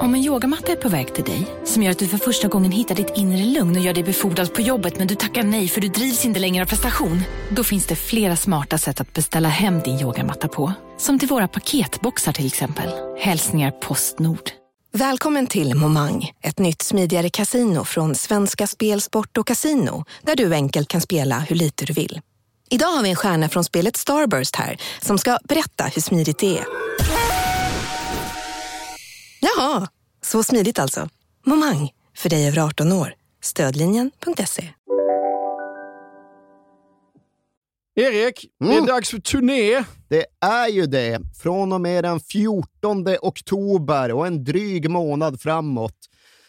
Om en yogamatta är på väg till dig, som gör att du för första gången hittar ditt inre lugn och gör dig befordrad på jobbet men du tackar nej för du drivs inte längre av prestation. Då finns det flera smarta sätt att beställa hem din yogamatta på. Som till våra paketboxar till exempel. Hälsningar Postnord. Välkommen till Momang, ett nytt smidigare casino från Svenska Spel, Sport och Casino där du enkelt kan spela hur lite du vill. Idag har vi en stjärna från spelet Starburst här som ska berätta hur smidigt det är. Jaha, så smidigt alltså. Momang, för dig över 18 år. Stödlinjen.se. Erik, det är Mm. dags för turné. Det är ju det. Från och med den 14 oktober och en dryg månad framåt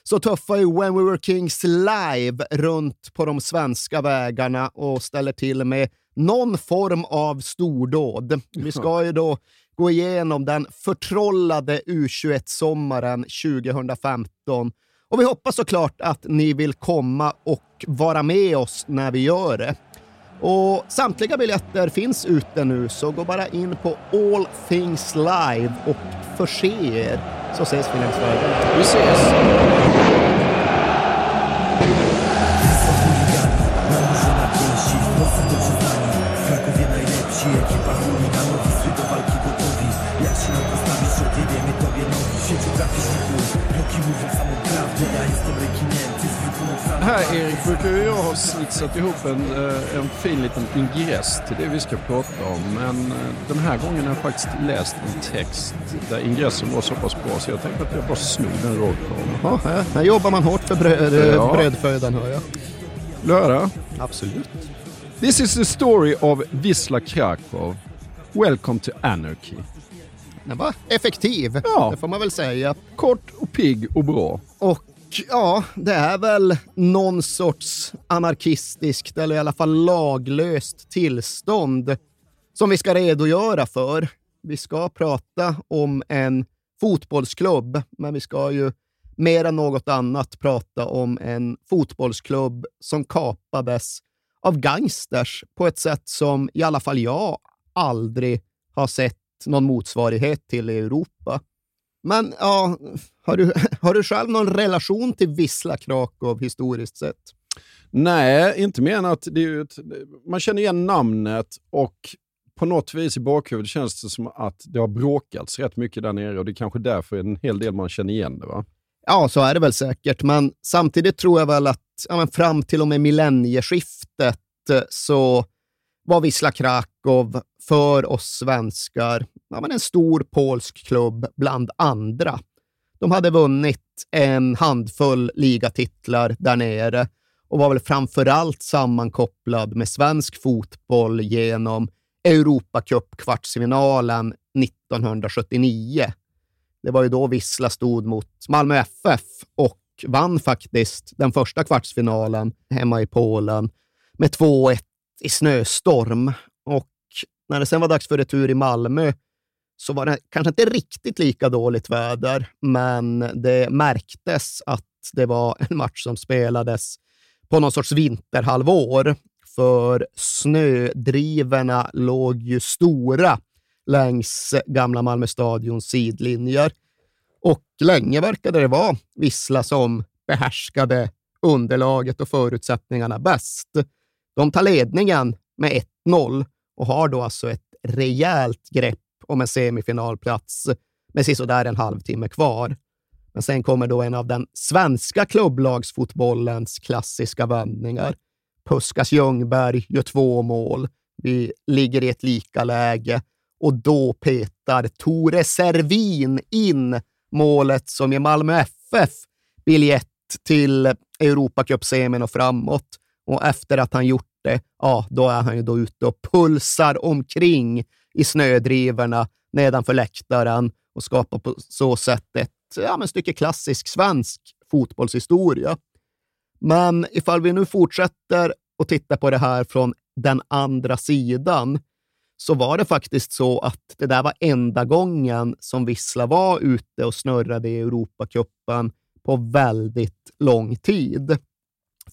så tuffar ju When We Were Kings live runt på de svenska vägarna och ställer till med någon form av stordåd. Vi ska ju då gå igenom den förtrollade U21-sommaren 2015 och vi hoppas såklart att ni vill komma och vara med oss när vi gör det. Och samtliga biljetter finns ute nu, så gå bara in på All Things Live och förse er, så ses vi längs vägen. Vi ses. Här Erik brukar ju jag ha snitsat ihop en, eh, en fin liten ingress till det vi ska prata om. Men eh, den här gången har jag faktiskt läst en text där ingressen var så pass bra så jag tänkte att jag bara snor den rakt på. Ja, här, här jobbar man hårt för bröd, Ja. brödfödan, hör jag. Löra. Absolut. This is the story of Wisla Krakow. Welcome to anarchy. Den var effektiv, Ja. det får man väl säga. Kort och pigg och bra. Och ja, det är väl någon sorts anarkistiskt, eller i alla fall laglöst tillstånd som vi ska redogöra för. Vi ska prata om en fotbollsklubb, men vi ska ju mer än något annat prata om en fotbollsklubb som kapades av gangsters på ett sätt som i alla fall jag aldrig har sett någon motsvarighet till i Europa. Men ja, har du, har du själv någon relation till Wisla Krakow historiskt sett? Nej, inte mer än att det är ett, man känner igen namnet och på något vis i bakhuvudet känns det som att det har bråkats rätt mycket där nere och det är kanske därför en hel del man känner igen det. va? Ja, så är det väl säkert, men samtidigt tror jag väl att ja, fram till och med millennieskiftet eh, så var Wisla Krakow för oss svenskar ja, men en stor polsk klubb bland andra. De hade vunnit en handfull ligatitlar där nere och var väl framförallt sammankopplad med svensk fotboll genom Europacup-kvartsfinalen 1979. Det var ju då Vissla stod mot Malmö FF och vann faktiskt den första kvartsfinalen hemma i Polen med 2-1 i snöstorm. Och när det sen var dags för retur i Malmö så var det kanske inte riktigt lika dåligt väder, men det märktes att det var en match som spelades på någon sorts vinterhalvår, för snödrivorna låg ju stora längs gamla Malmö stadions sidlinjer. Och länge verkade det vara Vissla som behärskade underlaget och förutsättningarna bäst. De tar ledningen med 1-0 och har då alltså ett rejält grepp om en semifinalplats med sisådär en halvtimme kvar. Men sen kommer då en av den svenska klubblagsfotbollens klassiska vändningar. Puskas Ljungberg gör två mål. Vi ligger i ett lika läge och då petar Tore Servin in målet som ger Malmö FF biljett till Europacup-semin och framåt. Och efter att han gjort det, ja, då är han ju då ute och pulsar omkring i snödrivorna nedanför läktaren och skapar på så sätt ett ja, men stycke klassisk svensk fotbollshistoria. Men ifall vi nu fortsätter och titta på det här från den andra sidan, så var det faktiskt så att det där var enda gången som Vissla var ute och snurrade i Europacupen på väldigt lång tid.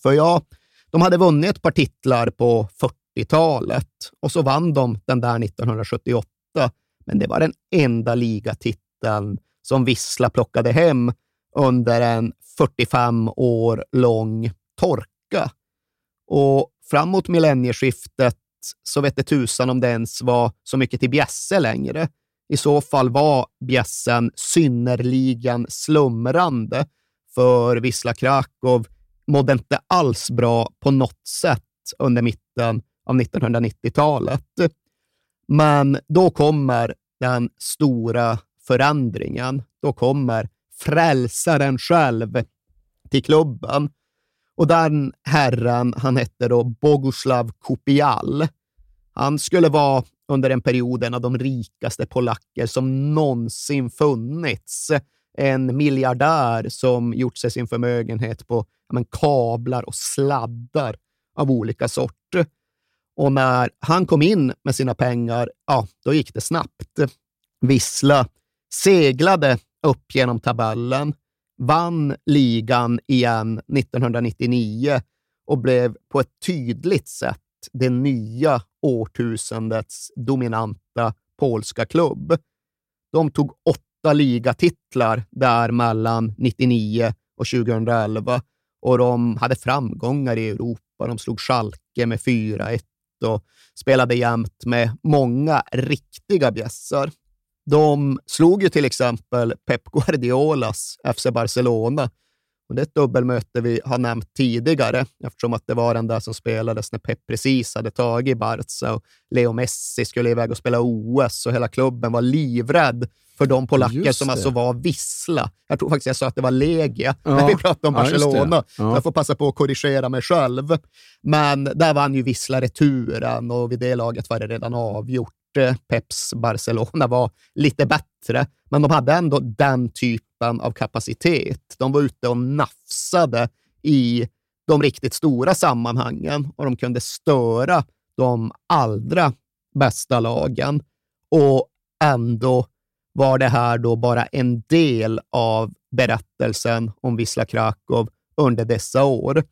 För ja, de hade vunnit ett par titlar på 80-talet och så vann de den där 1978. Men det var den enda ligatiteln som Vissla plockade hem under en 45 år lång torka. Och framåt millennieskiftet så vet det tusan om det ens var så mycket till bjässe längre. I så fall var bjässen synnerligen slumrande, för Wisla Krakow mådde inte alls bra på något sätt under mitten av 1990-talet. Men då kommer den stora förändringen. Då kommer frälsaren själv till klubben. Och den herren, han hette då Boguslav Kupial. Han skulle vara under en period en av de rikaste polacker som någonsin funnits. En miljardär som gjort sig sin förmögenhet på men, kablar och sladdar av olika sorter. Och när han kom in med sina pengar, ja, då gick det snabbt. Vissla seglade upp genom tabellen, vann ligan igen 1999 och blev på ett tydligt sätt det nya årtusendets dominanta polska klubb. De tog åtta ligatitlar där mellan 99 och 2011 och de hade framgångar i Europa. De slog Schalke med 4-1 och spelade jämt med många riktiga bjässar. De slog ju till exempel Pep Guardiolas FC Barcelona. Och det är ett dubbelmöte vi har nämnt tidigare, eftersom att det var den där som spelades när Pep precis hade tagit Barca och Leo Messi skulle iväg och spela OS och hela klubben var livrädd för de polacker som alltså var vissla. Jag tror faktiskt jag sa att det var Legia ja. när vi pratade om Barcelona. Ja, ja. Jag får passa på att korrigera mig själv. Men där vann ju Vissla returen och vid det laget var det redan avgjort. Peps Barcelona var lite bättre, men de hade ändå den typen av kapacitet. De var ute och nafsade i de riktigt stora sammanhangen och de kunde störa de allra bästa lagen. Och ändå var det här då bara en del av berättelsen om Wisla Krakow under dessa år.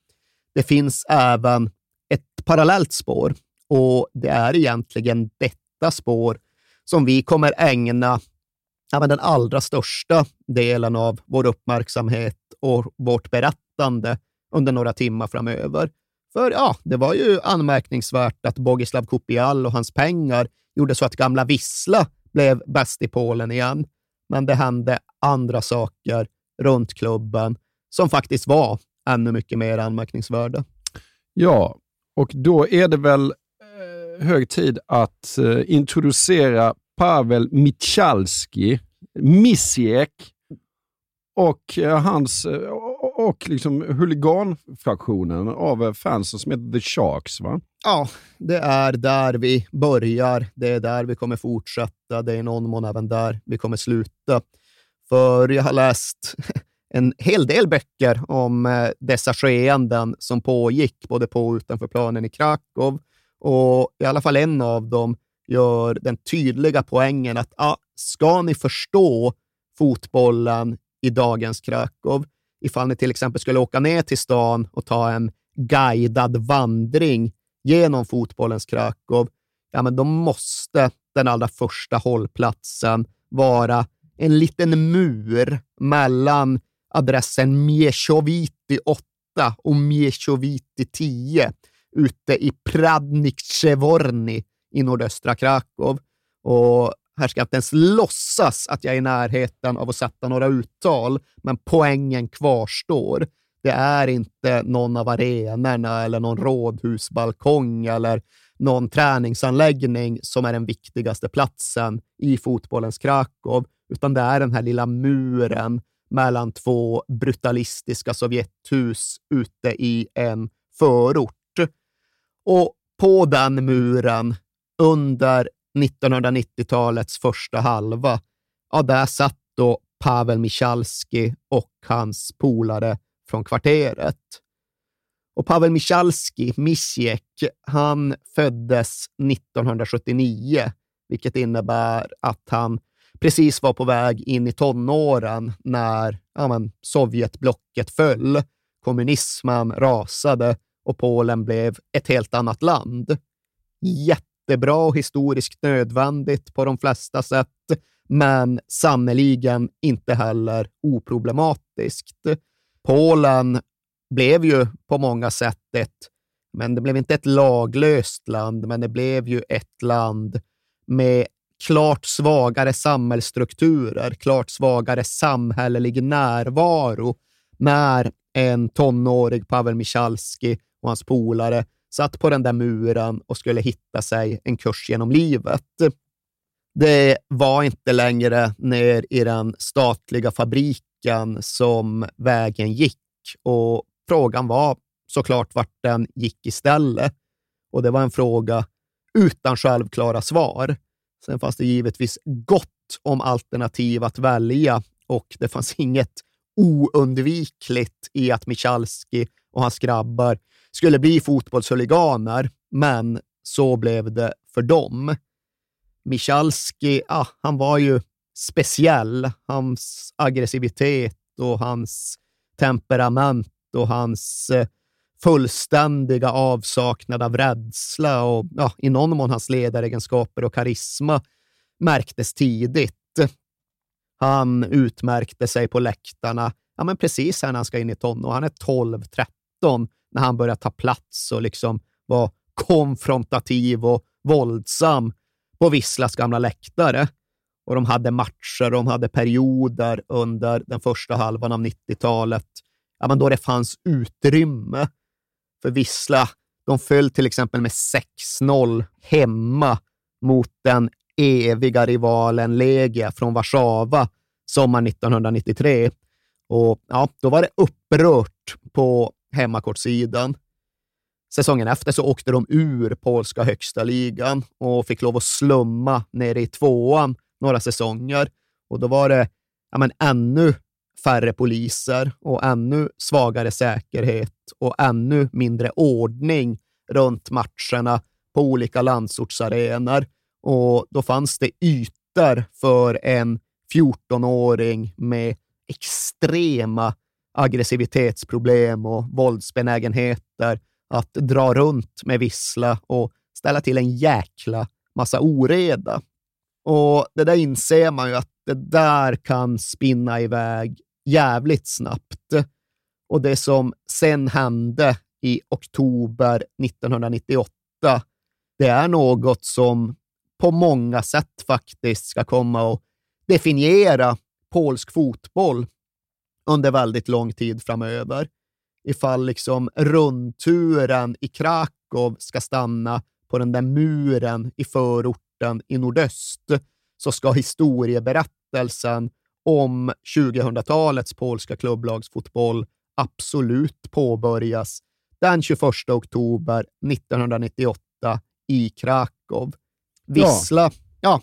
Det finns även ett parallellt spår och det är egentligen detta spår som vi kommer ägna ja, den allra största delen av vår uppmärksamhet och vårt berättande under några timmar framöver. För ja, det var ju anmärkningsvärt att Bogislav Kupial och hans pengar gjorde så att gamla Vissla blev bäst i Polen igen. Men det hände andra saker runt klubben som faktiskt var ännu mycket mer anmärkningsvärda. Ja, och då är det väl eh, hög tid att eh, introducera Pavel Michalski, Misiek och eh, hans eh, och liksom huliganfraktionen av eh, fansen som heter The Sharks, va? Ja, det är där vi börjar. Det är där vi kommer fortsätta. Det är i någon mån även där vi kommer sluta. För jag har läst en hel del böcker om dessa skeenden som pågick både på och utanför planen i Krakow. Och i alla fall en av dem gör den tydliga poängen att ja, ska ni förstå fotbollen i dagens Krakow, ifall ni till exempel skulle åka ner till stan och ta en guidad vandring genom fotbollens Krakow, ja, men då måste den allra första hållplatsen vara en liten mur mellan adressen Mieszowity 8 och Mieszowity 10 ute i Pradnikcevorny i nordöstra Krakow. Och här ska jag inte ens låtsas att jag är i närheten av att sätta några uttal, men poängen kvarstår. Det är inte någon av arenorna eller någon rådhusbalkong eller någon träningsanläggning som är den viktigaste platsen i fotbollens Krakow, utan det är den här lilla muren mellan två brutalistiska Sovjethus ute i en förort. Och på den muren, under 1990-talets första halva, ja, där satt då Pavel Michalski och hans polare från kvarteret. Och Pavel Michalski, Misiek, han föddes 1979, vilket innebär att han precis var på väg in i tonåren när ja, men, Sovjetblocket föll, kommunismen rasade och Polen blev ett helt annat land. Jätte jättebra och historiskt nödvändigt på de flesta sätt, men sannoliken inte heller oproblematiskt. Polen blev ju på många sätt ett, men det blev inte ett laglöst land, men det blev ju ett land med klart svagare samhällsstrukturer, klart svagare samhällelig närvaro när en tonårig Pavel Michalski och hans polare satt på den där muren och skulle hitta sig en kurs genom livet. Det var inte längre ner i den statliga fabriken som vägen gick och frågan var såklart vart den gick istället. Och det var en fråga utan självklara svar. Sen fanns det givetvis gott om alternativ att välja och det fanns inget oundvikligt i att Michalski och hans grabbar skulle bli fotbollshuliganer, men så blev det för dem. Michalski, ah, han var ju speciell. Hans aggressivitet och hans temperament och hans eh, fullständiga avsaknad av rädsla och ja, i någon mån hans ledaregenskaper och karisma märktes tidigt. Han utmärkte sig på läktarna ja, men precis när han ska in i tonåren. Han är 12-13 när han börjar ta plats och liksom vara konfrontativ och våldsam på Visslas gamla läktare. Och de hade matcher de hade perioder under den första halvan av 90-talet ja, men då det fanns utrymme för Vissla. De föll till exempel med 6-0 hemma mot den eviga rivalen Legia från Warszawa sommaren 1993. Och ja, Då var det upprört på hemmakortsidan. Säsongen efter så åkte de ur polska högsta ligan och fick lov att slumma nere i tvåan några säsonger. Och Då var det ja, men ännu färre poliser och ännu svagare säkerhet och ännu mindre ordning runt matcherna på olika landsortsarenor. Och då fanns det ytor för en 14-åring med extrema aggressivitetsproblem och våldsbenägenheter att dra runt med vissla och ställa till en jäkla massa oreda. Och det där inser man ju att det där kan spinna iväg jävligt snabbt. Och det som sen hände i oktober 1998, det är något som på många sätt faktiskt ska komma att definiera polsk fotboll under väldigt lång tid framöver. Ifall liksom rundturen i Krakow ska stanna på den där muren i förorten i nordöst, så ska historieberättelsen om 2000-talets polska klubblagsfotboll absolut påbörjas den 21 oktober 1998 i Krakow. Vissla, ja. ja.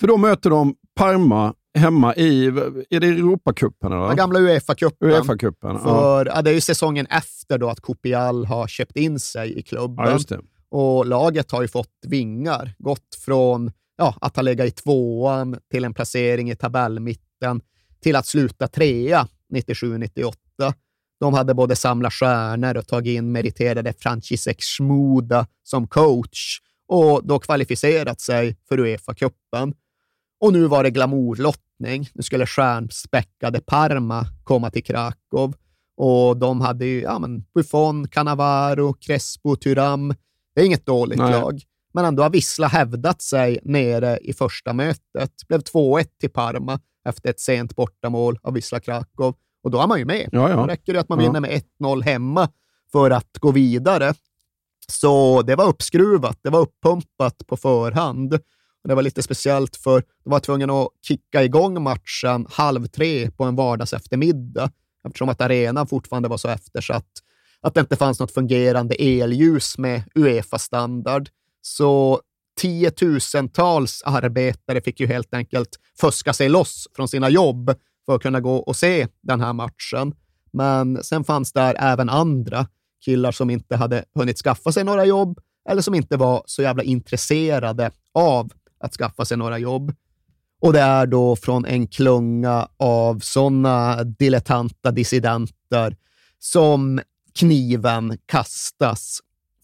För då möter de Parma hemma i, är det Europacupen? Ja, gamla Uefa-cupen. UEFA-cupen ja. ja. det är ju säsongen efter då att Kopial har köpt in sig i klubben. Ja, och laget har ju fått vingar, gått från ja, att ha legat i tvåan till en placering i tabellmitten till att sluta trea 97-98. De hade både samlat stjärnor och tagit in meriterade Franciszek Schmuda som coach och då kvalificerat sig för Uefa-cupen. Och nu var det glamourlottning. Nu skulle stjärnspäckade Parma komma till Krakow och de hade ju ja, men Buffon, Cannavaro, Crespo, Tyram. Det är inget dåligt Nej. lag men ändå har Vissla hävdat sig nere i första mötet. Blev 2-1 till Parma efter ett sent bortamål av Vissla Krakow. Och då är man ju med. Ja, ja. Då räcker det att man vinner med 1-0 hemma för att gå vidare. Så det var uppskruvat, det var uppumpat på förhand. Och det var lite speciellt för de var tvungna att kicka igång matchen halv tre på en vardags eftermiddag eftersom att arenan fortfarande var så eftersatt att det inte fanns något fungerande elljus med Uefa-standard. Så tiotusentals arbetare fick ju helt enkelt fuska sig loss från sina jobb för att kunna gå och se den här matchen. Men sen fanns där även andra killar som inte hade hunnit skaffa sig några jobb eller som inte var så jävla intresserade av att skaffa sig några jobb. Och det är då från en klunga av sådana dilettanta dissidenter som kniven kastas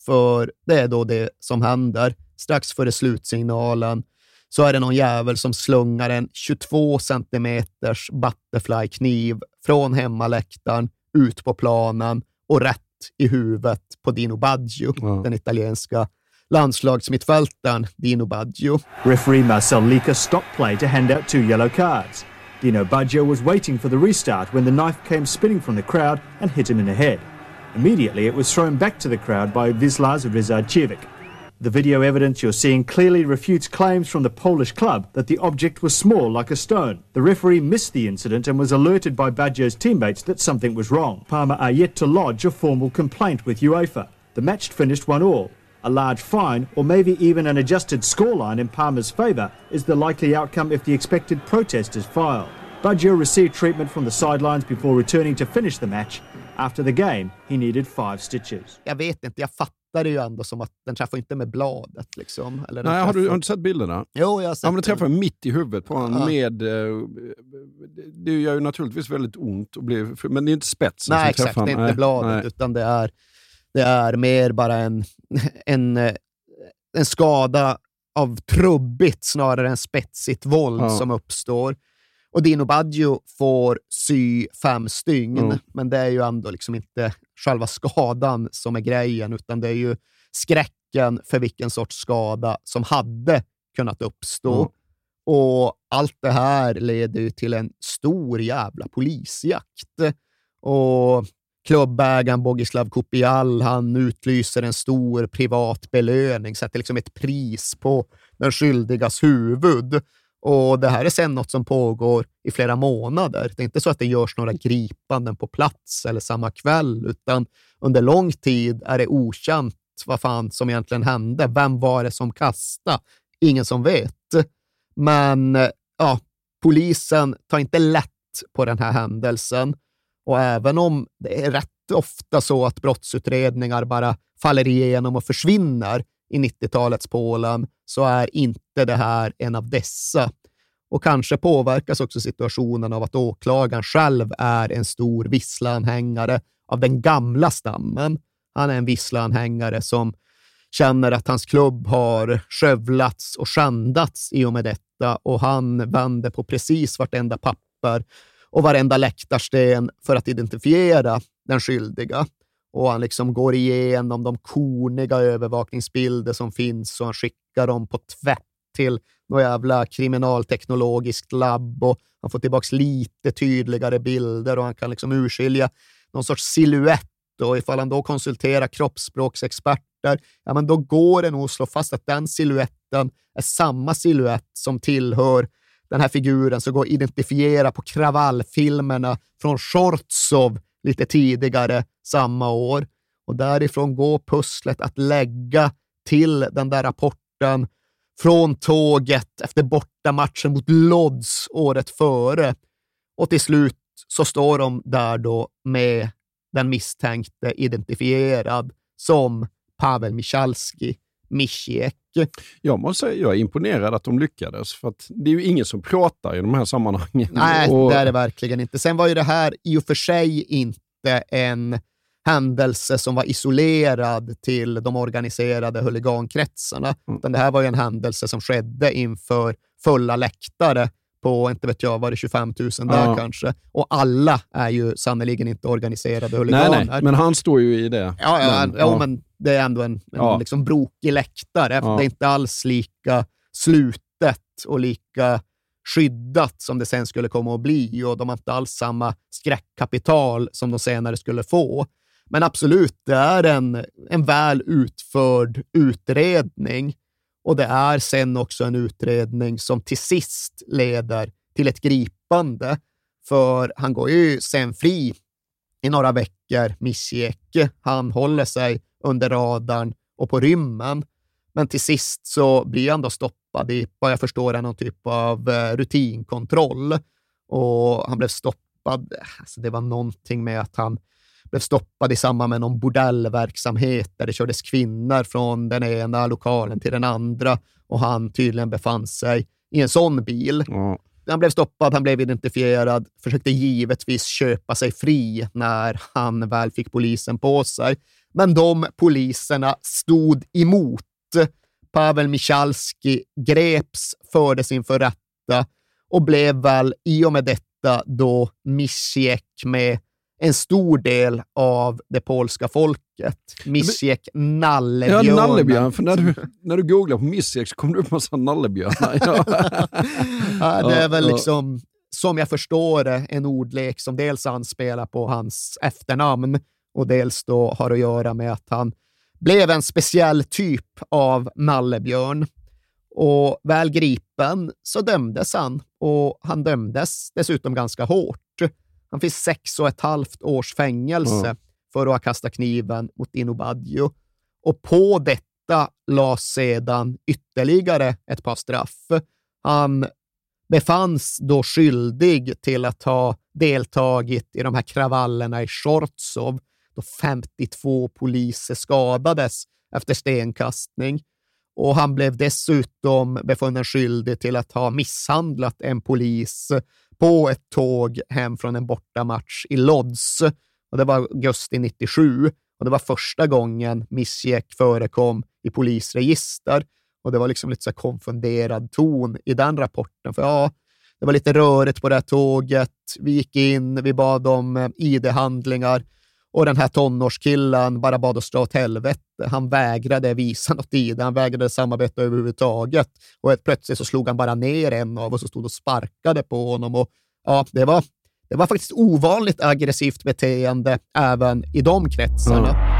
för det är då det som händer strax före slutsignalen så är det någon jävel som slungar en 22 centimeters butterfly-kniv från hemmaläktaren ut på planen och rätt i huvudet på Dino Baggio, ja. den italienska landslagsmittfältaren Dino Baggio. Referee Marcel Lica stopped play to hand out two yellow cards. Dino Baggio was waiting for the restart when the knife came spinning from the crowd and hit him in the head. Immediately, it was thrown back to the crowd by Wislas Rizardchevik. The video evidence you're seeing clearly refutes claims from the Polish club that the object was small like a stone. The referee missed the incident and was alerted by Baggio's teammates that something was wrong. Parma are yet to lodge a formal complaint with UEFA. The match finished 1 all. A large fine, or maybe even an adjusted scoreline in Parma's favour, is the likely outcome if the expected protest is filed. Baggio received treatment from the sidelines before returning to finish the match. After the game, he needed five stitches. Jag vet inte, jag fattar det ju ändå som att den träffar inte med bladet. Liksom. Eller Nej, har, du, har du sett bilderna? Jo, jag har sett ja, men Den träffar mitt i huvudet på honom. Med, eh, det gör ju naturligtvis väldigt ont, och blir, men det är inte spetsen Nej, som exakt. Det är inte bladet, Nej. utan det är, det är mer bara en, en, en skada av trubbigt snarare än spetsigt våld ja. som uppstår. Och Dino Baggio får sy fem stygn, mm. men det är ju ändå liksom inte själva skadan som är grejen, utan det är ju skräcken för vilken sorts skada som hade kunnat uppstå. Mm. Och allt det här leder ju till en stor jävla polisjakt. Och klubbägaren Bogislav Kupial, han utlyser en stor privat belöning, sätter liksom ett pris på den skyldigas huvud. Och Det här är sen något som pågår i flera månader. Det är inte så att det görs några gripanden på plats eller samma kväll, utan under lång tid är det okänt vad fan som egentligen hände. Vem var det som kastade? Ingen som vet. Men ja, polisen tar inte lätt på den här händelsen. Och även om det är rätt ofta så att brottsutredningar bara faller igenom och försvinner i 90-talets Polen, så är inte det här en av dessa. Och kanske påverkas också situationen av att åklagaren själv är en stor visslanhängare av den gamla stammen. Han är en visslanhängare som känner att hans klubb har skövlats och skändats i och med detta och han vänder på precis vartenda papper och varenda läktarsten för att identifiera den skyldiga. Och han liksom går igenom de korniga övervakningsbilder som finns och han skickar dem på tvätt till något jävla kriminalteknologiskt labb och han får tillbaka lite tydligare bilder och han kan liksom urskilja någon sorts siluett och ifall han då konsulterar kroppsspråksexperter, ja, men då går det nog att slå fast att den siluetten är samma siluett som tillhör den här figuren som går att identifiera på kravallfilmerna från Shortsov lite tidigare samma år. Och därifrån går pusslet att lägga till den där rapporten från tåget efter bortamatchen mot Lodz året före. Och till slut så står de där då med den misstänkte identifierad som Pavel Michalski, Mischiek. Jag måste säga jag är imponerad att de lyckades, för det är ju ingen som pratar i de här sammanhangen. Nej, och... det är det verkligen inte. Sen var ju det här i och för sig inte en händelse som var isolerad till de organiserade huligankretsarna. Mm. Utan det här var ju en händelse som skedde inför fulla läktare på, inte vet jag, var det 25 000 där ja. kanske? Och alla är ju sannerligen inte organiserade huliganer. Nej, nej, men han står ju i det. Ja, ja, men, ja. men det är ändå en, en ja. liksom brokig läktare. Ja. Det är inte alls lika slutet och lika skyddat som det sen skulle komma att bli och de har inte alls samma skräckkapital som de senare skulle få. Men absolut, det är en, en väl utförd utredning och det är sen också en utredning som till sist leder till ett gripande. För han går ju sen fri i några veckor, Mischieke. Han håller sig under radarn och på rymmen. Men till sist så blir han då stoppad i, vad jag förstår, någon typ av eh, rutinkontroll. Och han blev stoppad. Alltså det var någonting med att han blev stoppad i samband med någon bordellverksamhet där det kördes kvinnor från den ena lokalen till den andra och han tydligen befann sig i en sån bil. Mm. Han blev stoppad, han blev identifierad, försökte givetvis köpa sig fri när han väl fick polisen på sig. Men de poliserna stod emot Pavel Michalski greps, fördes inför rätta och blev väl i och med detta då missgick med en stor del av det polska folket. Missgick nallebjörnen. Ja, nallebjörn. För när du, när du googlar på missgick så kommer det upp massa nallebjörnar. Ja. ja, det är väl liksom, som jag förstår det, en ordlek som dels anspelar på hans efternamn och dels då har att göra med att han blev en speciell typ av nallebjörn. Och väl gripen så dömdes han och han dömdes dessutom ganska hårt. Han fick sex och ett halvt års fängelse mm. för att ha kastat kniven mot Dino Baggio. Och på detta lades sedan ytterligare ett par straff. Han befanns då skyldig till att ha deltagit i de här kravallerna i Shortsov, då 52 poliser skadades efter stenkastning. Och han blev dessutom befunnen skyldig till att ha misshandlat en polis på ett tåg hem från en bortamatch i Lodz. Och det var augusti 97 och det var första gången Misjek förekom i polisregister. Och det var liksom lite så konfunderad ton i den rapporten. För ja, det var lite rörigt på det här tåget. Vi gick in, vi bad om eh, ID-handlingar och den här tonårskillen bara bad oss dra åt helvete. Han vägrade visa något i det. han vägrade samarbeta överhuvudtaget. Och plötsligt så slog han bara ner en av oss och stod och sparkade på honom. Och, ja, det, var, det var faktiskt ovanligt aggressivt beteende även i de kretsarna. Mm.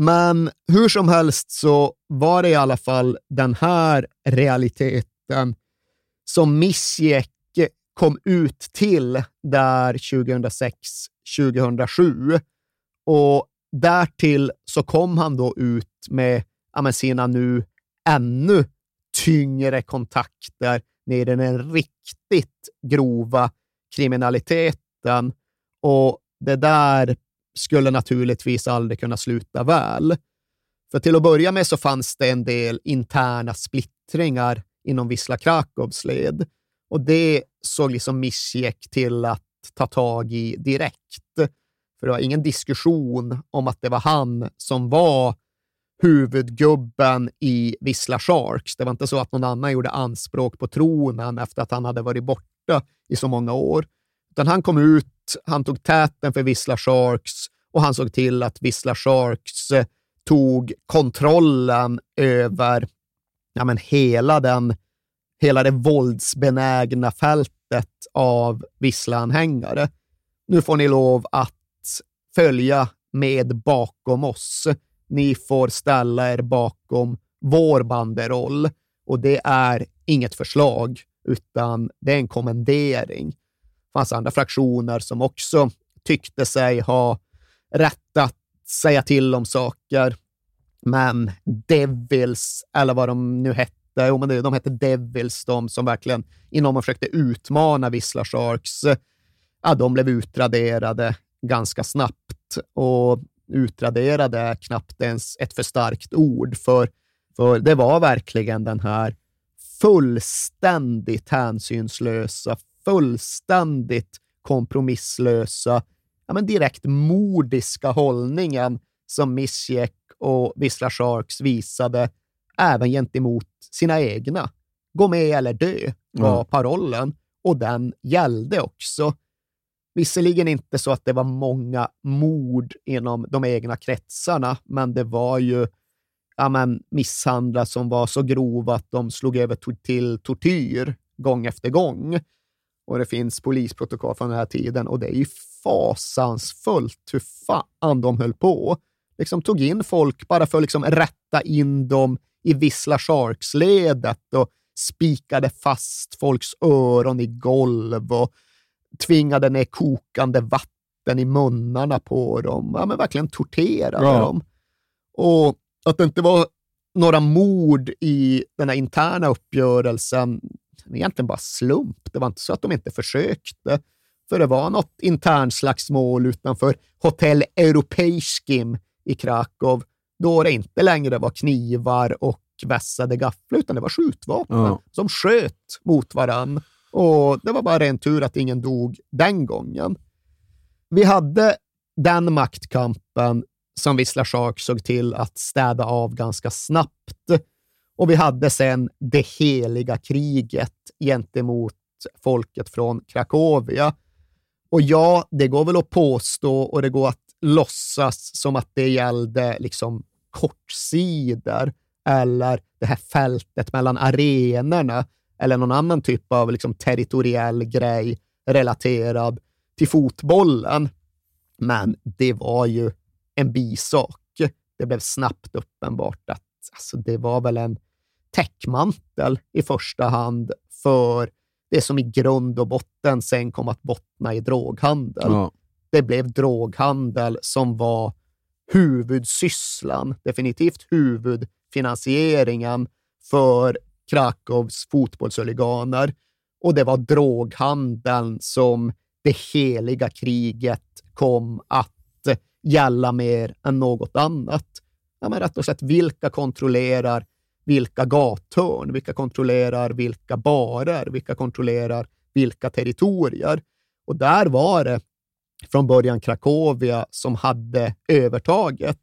Men hur som helst så var det i alla fall den här realiteten som missgick kom ut till där 2006-2007. Och därtill så kom han då ut med ja, sina nu ännu tyngre kontakter ner i den riktigt grova kriminaliteten. Och det där skulle naturligtvis aldrig kunna sluta väl. För till att börja med så fanns det en del interna splittringar inom Wisla Krakows led och det såg liksom Misiek till att ta tag i direkt. För det var ingen diskussion om att det var han som var huvudgubben i Wisla Sharks. Det var inte så att någon annan gjorde anspråk på tronen efter att han hade varit borta i så många år. Utan han kom ut, han tog täten för Vissla Sharks och han såg till att Vissla Sharks eh, tog kontrollen över ja, men hela, den, hela det våldsbenägna fältet av Vissla-anhängare. Nu får ni lov att följa med bakom oss. Ni får ställa er bakom vår banderoll och det är inget förslag, utan det är en kommendering. Det fanns andra fraktioner som också tyckte sig ha rätt att säga till om saker. Men Devils, eller vad de nu hette, jo, men de hette Devils, de som verkligen inom och försökte utmana Vissla Sharks, ja, de blev utraderade ganska snabbt. Och utraderade är knappt ens ett för starkt ord, för, för det var verkligen den här fullständigt hänsynslösa, fullständigt kompromisslösa, ja, men direkt mordiska hållningen som Misjek och Wisla Sharks visade även gentemot sina egna. Gå med eller dö var Mm. parollen och den gällde också. Visserligen inte så att det var många mord inom de egna kretsarna, men det var ju ja, men, misshandlar som var så grova att de slog över till tortyr gång efter gång. Och det finns polisprotokoll från den här tiden och det är ju fasansfullt hur fan de höll på. Liksom tog in folk bara för att liksom rätta in dem i Vissla Sharks-ledet och spikade fast folks öron i golv och tvingade ner kokande vatten i munnarna på dem. Ja, men verkligen torterade Ja. dem. Och att det inte var några mord i den här interna uppgörelsen, egentligen bara slump. Det var inte så att de inte försökte. För det var något internslagsmål utanför Hotell Europeiskim i Krakow, då det inte längre var knivar och vässade gafflar, utan det var skjutvapen Ja. som sköt mot varann. Och det var bara en tur att ingen dog den gången. Vi hade den maktkampen som Wisla Shark såg till att städa av ganska snabbt. Och vi hade sen det heliga kriget gentemot folket från Krakowia. Och ja, det går väl att påstå och det går att låtsas som att det gällde liksom kortsidor eller det här fältet mellan arenorna eller någon annan typ av liksom territoriell grej relaterad till fotbollen. Men det var ju en bisak. Det blev snabbt uppenbart att alltså, det var väl en täckmantel i första hand för det som i grund och botten sen kom att bottna i droghandel. Ja. Det blev droghandel som var huvudsysslan, definitivt huvudfinansieringen för Krakows fotbollshuliganer. Och det var droghandeln som det heliga kriget kom att gälla mer än något annat. Ja, men rätt och slätt, vilka kontrollerar vilka gathörn? Vilka kontrollerar vilka barer? Vilka kontrollerar vilka territorier? Och där var det från början Krakowia som hade övertaget.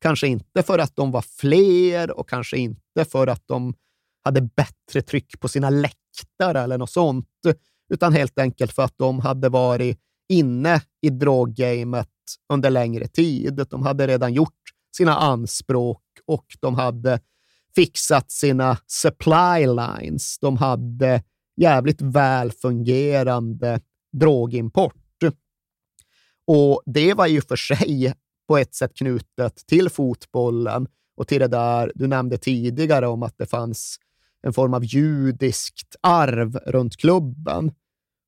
Kanske inte för att de var fler och kanske inte för att de hade bättre tryck på sina läktare eller något sånt, utan helt enkelt för att de hade varit inne i droggamet under längre tid. De hade redan gjort sina anspråk och de hade fixat sina supply lines. De hade jävligt väl fungerande drogimport. Och det var ju för sig på ett sätt knutet till fotbollen och till det där du nämnde tidigare om att det fanns en form av judiskt arv runt klubben.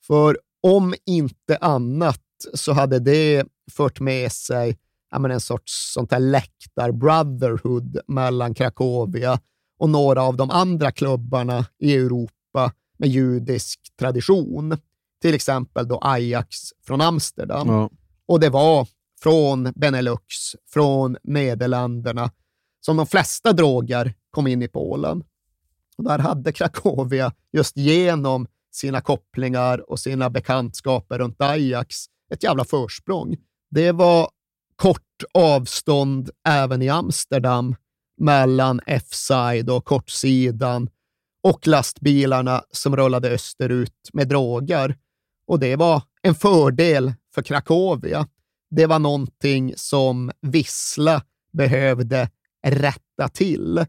För om inte annat så hade det fört med sig ja, men en sorts sånt här läktar-brotherhood mellan Krakowia och några av de andra klubbarna i Europa med judisk tradition. Till exempel då Ajax från Amsterdam. Ja. Och det var från Benelux, från Nederländerna, som de flesta droger kom in i Polen. Och där hade Krakowia, just genom sina kopplingar och sina bekantskaper runt Ajax, ett jävla försprång. Det var kort avstånd även i Amsterdam mellan F-side och kortsidan och lastbilarna som rullade österut med droger. Och det var en fördel för Krakowia. Det var någonting som Vissla behövde rätta till.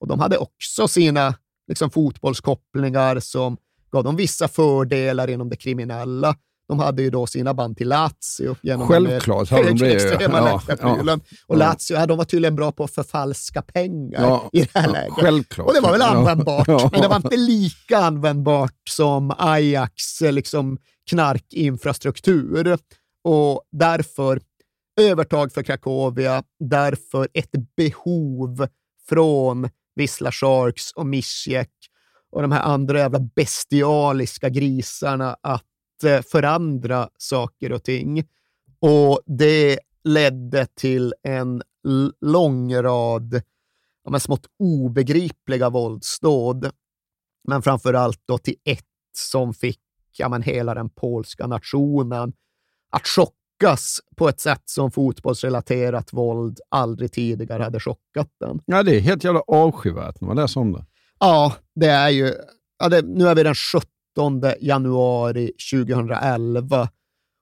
Och de hade också sina liksom, fotbollskopplingar som gav dem vissa fördelar inom det kriminella. De hade ju då sina band till Lazio. Genom Självklart hade de det. Extrema ja, ja, Och Lazio, ja, de var tydligen bra på att förfalska pengar ja, i det här läget. Självklart. Och det var väl användbart, men det var inte lika användbart som Ajax liksom, knarkinfrastruktur. Och därför övertag för Krakowia, därför ett behov från Wisla Sharks och Misjek och de här andra jävla bestialiska grisarna att eh, förändra saker och ting. Och det ledde till en lång rad ja, men smått obegripliga våldsdåd. Men framför allt då till ett som fick ja, men hela den polska nationen att chockas på ett sätt som fotbollsrelaterat våld aldrig tidigare hade chockat den. Ja, det är helt jävla avskyvärt när man läser om det. Ja, det är ju... Ja, det, nu är vi den 17 januari 2011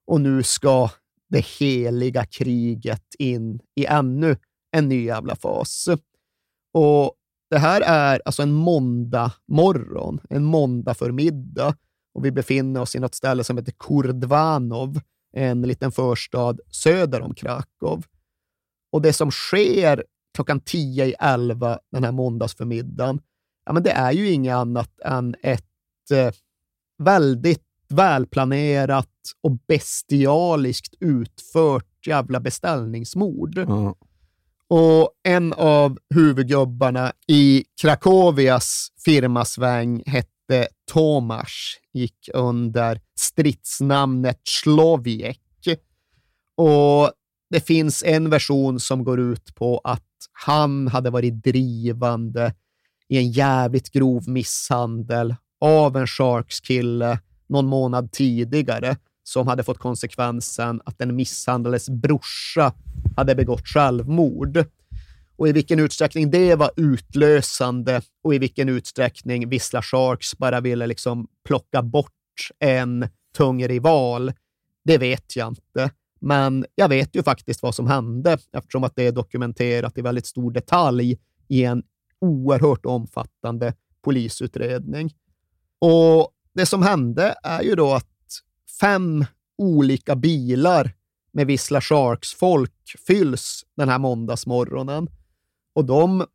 och nu ska det heliga kriget in i ännu en ny jävla fas. Och det här är alltså en måndag morgon, en måndag förmiddag och vi befinner oss i något ställe som heter Kurdvanov, en liten förstad söder om Krakow. Och det som sker klockan 10 i 11 den här måndagsförmiddagen, ja, men det är ju inget annat än ett eh, väldigt välplanerat och bestialiskt utfört jävla beställningsmord. Mm. Och en av huvudgubbarna i Krakowias firmasväng hette Tomasz, gick under stridsnamnet Sloviek. Och det finns en version som går ut på att han hade varit drivande i en jävligt grov misshandel av en Sharks-kille någon månad tidigare som hade fått konsekvensen att den misshandlades brorsa hade begått självmord. Och i vilken utsträckning det var utlösande och i vilken utsträckning Vissla Sharks bara ville liksom plocka bort en tung rival, det vet jag inte. Men jag vet ju faktiskt vad som hände eftersom att det är dokumenterat i väldigt stor detalj i en oerhört omfattande polisutredning. Och det som hände är ju då att fem olika bilar med Vissla Sharks-folk fylls den här måndagsmorgonen. Och de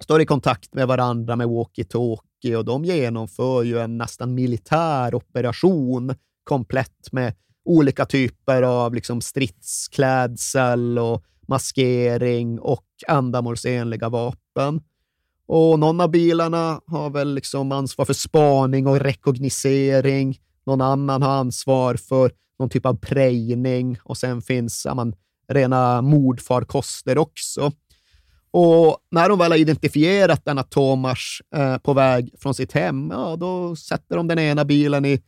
står i kontakt med varandra med walkie-talkie och de genomför ju en nästan militär operation komplett med olika typer av liksom stridsklädsel och maskering och ändamålsenliga vapen. Och någon av bilarna har väl liksom ansvar för spaning och rekognosering. Någon annan har ansvar för någon typ av prejning och sen finns ja, man, rena mordfarkoster också. Och när de väl har identifierat denna Tomas eh, på väg från sitt hem, ja, då sätter de den ena bilen i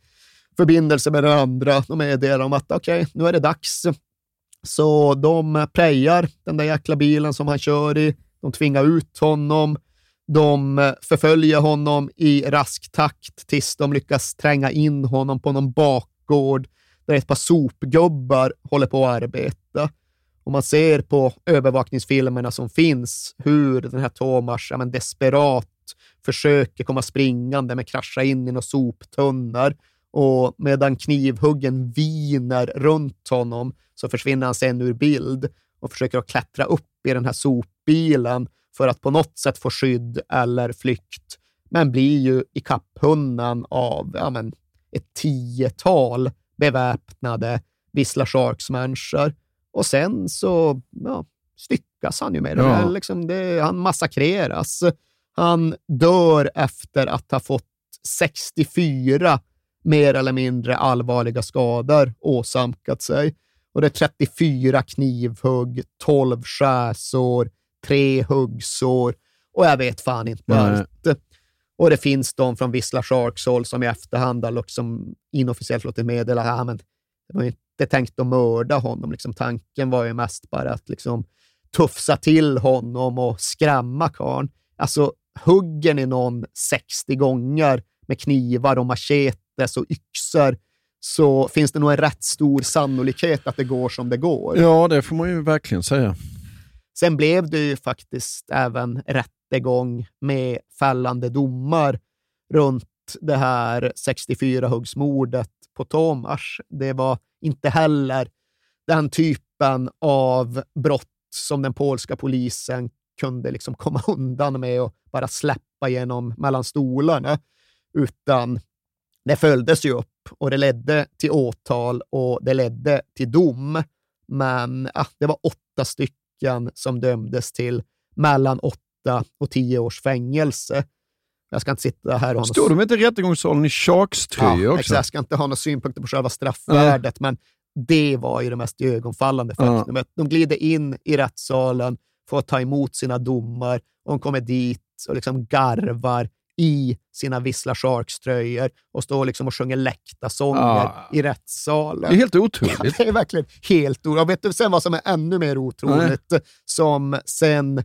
förbindelse med den andra. De meddelar om att okej, okay, nu är det dags. Så de prejar den där jäkla bilen som han kör i. De tvingar ut honom. De eh, förföljer honom i rask takt tills de lyckas tränga in honom på någon bakgård där ett par sopgubbar håller på att arbeta. Och man ser på övervakningsfilmerna som finns hur den här Tomas ja, men desperat försöker komma springande men krascha in i några soptunnor. Och medan knivhuggen viner runt honom så försvinner han sen ur bild och försöker att klättra upp i den här sopbilen för att på något sätt få skydd eller flykt, men blir ju i kapphunden av ja, men, ett tiotal beväpnade Vissla Sharks-människor. Och sen så ja, styckas han ju med det. Ja. Liksom det. Han massakreras. Han dör efter att ha fått 64 mer eller mindre allvarliga skador åsamkat sig. Och det är 34 knivhugg, 12 skärsår, tre huggsår och jag vet fan inte allt. Och det finns de från Vissla Sharks håll som i efterhand har liksom inofficiellt låtit meddela att ah, det var inte tänkt att mörda honom. Liksom, tanken var ju mest bara att liksom, tufsa till honom och skrämma karln. Alltså, hugger ni någon 60 gånger med knivar och machetes och yxor så finns det nog en rätt stor sannolikhet att det går som det går. Ja, det får man ju verkligen säga. Sen blev det ju faktiskt även rättegång med fällande domar runt det här 64-huggsmordet på Tomas. Det var inte heller den typen av brott som den polska polisen kunde liksom komma undan med och bara släppa genom mellan stolarna, utan det följdes ju upp och det ledde till åtal och det ledde till dom. Men ja, det var åtta stycken som dömdes till mellan åtta och tio års fängelse. Jag ska inte sitta här och... Står de inte i rättegångssalen i Sharks-tröja ja, också? Jag ska inte ha några synpunkter på själva straffvärdet, mm. men det var ju det mest ögonfallande faktumet. Mm. De glider in i rättssalen, får ta emot sina domar och de kommer dit och liksom garvar i sina Vissla Sharks-tröjor och står liksom och sjunger läktarsånger ja. i rättssalen. Det är helt otroligt. Ja, det är verkligen helt otroligt. vet du sen vad som är ännu mer otroligt? Nej. Som sen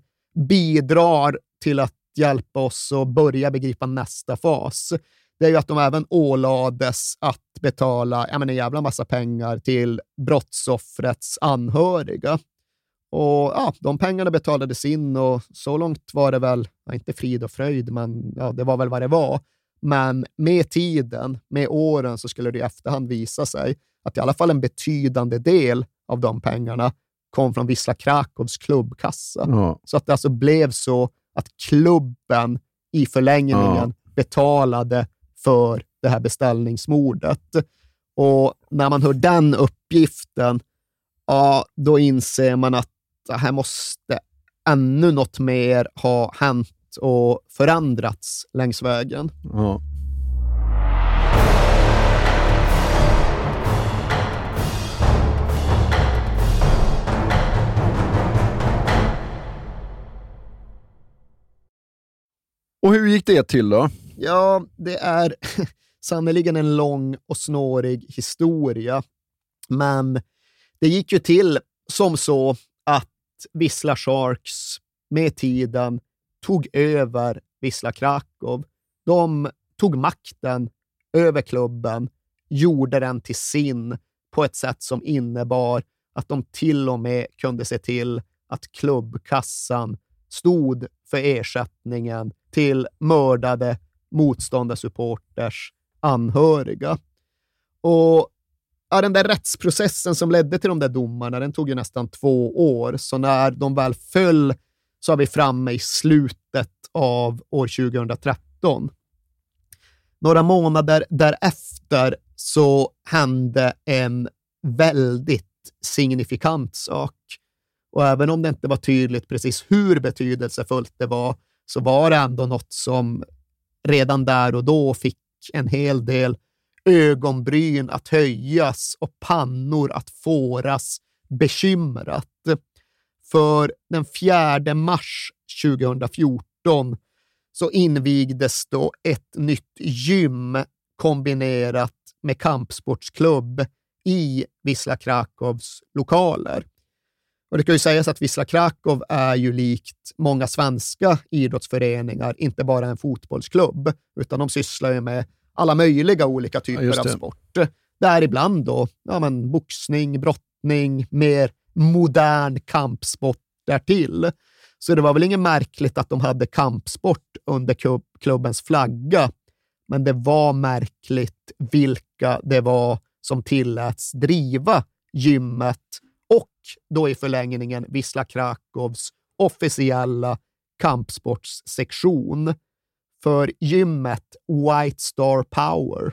bidrar till att hjälpa oss att börja begripa nästa fas. Det är ju att de även ålades att betala en jävla massa pengar till brottsoffrets anhöriga. Och ja, De pengarna betalades in och så långt var det väl, ja, inte frid och fröjd, men ja, det var väl vad det var. Men med tiden, med åren, så skulle det i efterhand visa sig att i alla fall en betydande del av de pengarna kom från Wisla Krakows klubbkassa. Ja. Så att det alltså blev så att klubben i förlängningen betalade för det här beställningsmordet. Och när man hör den uppgiften, ja, då inser man att här måste ännu något mer ha hänt och förändrats längs vägen. Ja. Och hur gick det till då? Ja, det är sannerligen en lång och snårig historia. Men det gick ju till som så att Vissla Sharks med tiden tog över Vissla Krakow. De tog makten över klubben, gjorde den till sin på ett sätt som innebar att de till och med kunde se till att klubbkassan stod för ersättningen till mördade motståndarsupporters anhöriga. Och ja, den där rättsprocessen som ledde till de där domarna, den tog ju nästan två år. Så när de väl föll så är vi framme i slutet av år 2013. Några månader därefter så hände en väldigt signifikant sak. Och även om det inte var tydligt precis hur betydelsefullt det var, så var det ändå något som redan där och då fick en hel del ögonbryn att höjas och pannor att fåras bekymrat. För den 4 mars 2014 så invigdes då ett nytt gym kombinerat med kampsportsklubb i Wisla Krakows lokaler. Och det kan ju sägas att Wisla Krakow är ju likt många svenska idrottsföreningar, inte bara en fotbollsklubb, utan de sysslar ju med alla möjliga olika typer Ja, av sport. Däribland då ja, men, boxning, brottning, mer modern kampsport därtill. Så det var väl inget märkligt att de hade kampsport under klubb, klubbens flagga, men det var märkligt vilka det var som tilläts driva gymmet och då i förlängningen Wisla Krakows officiella kampsportssektion för gymmet White Star Power.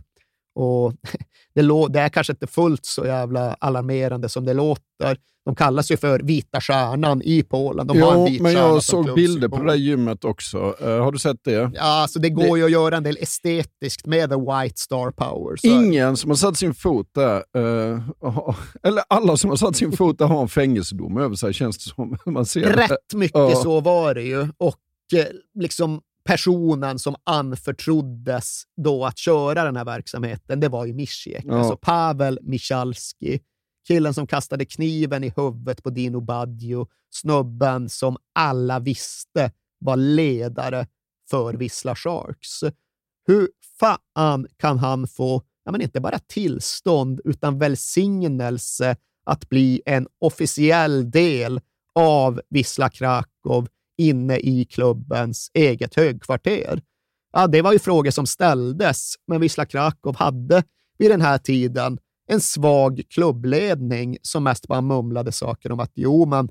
Och det, det är kanske inte fullt så jävla alarmerande som det låter. De kallas ju för Vita Stjärnan i Polen. De Jo, men jag såg bilder på det där gymmet också. Eh, har du sett det? Ja, alltså det går ju att göra en del estetiskt med The White Star Power. Ingen som har satt sin fot där, har- eller alla som har satt sin fot där har en fängelsedom över sig känns det som. Man ser det. Rätt mycket Ja. så var det ju. Och eh, liksom personen som anförtroddes då att köra den här verksamheten, det var ju Mischiek. Ja. Alltså Pavel Michalski. Killen som kastade kniven i huvudet på Dino Baggio. Snubben som alla visste var ledare för Wisla Sharks. Hur fan kan han få, ja, men inte bara tillstånd, utan välsignelse att bli en officiell del av Wisla Krakow inne i klubbens eget högkvarter? Ja, det var ju frågor som ställdes, men Wisla Krakow hade vid den här tiden en svag klubbledning som mest bara mumlade saker om att jo, men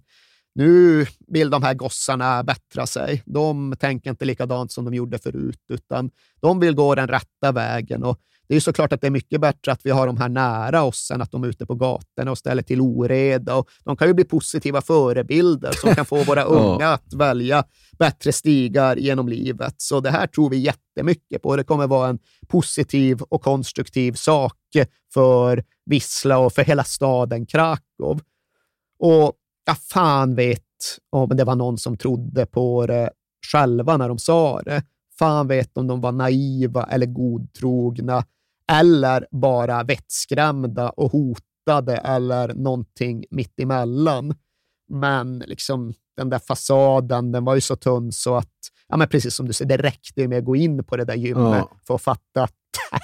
nu vill de här gossarna bättra sig. De tänker inte likadant som de gjorde förut, utan de vill gå den rätta vägen. Och det är såklart att det är mycket bättre att vi har de här nära oss än att de är ute på gatorna och ställer till oreda. Och de kan ju bli positiva förebilder som kan få våra unga att välja bättre stigar genom livet. Så det här tror vi jättemycket på. Det kommer vara en positiv och konstruktiv sak för Vissla och för hela staden Krakow. Och jag fan vet om det var någon som trodde på det själva när de sa det. Fan vet om de var naiva eller godtrogna eller bara vettskrämda och hotade eller någonting mittemellan. Men liksom den där fasaden, den var ju så tunn så att, ja men precis som du säger, det räckte ju med att gå in på det där gymmet Ja. för att fatta att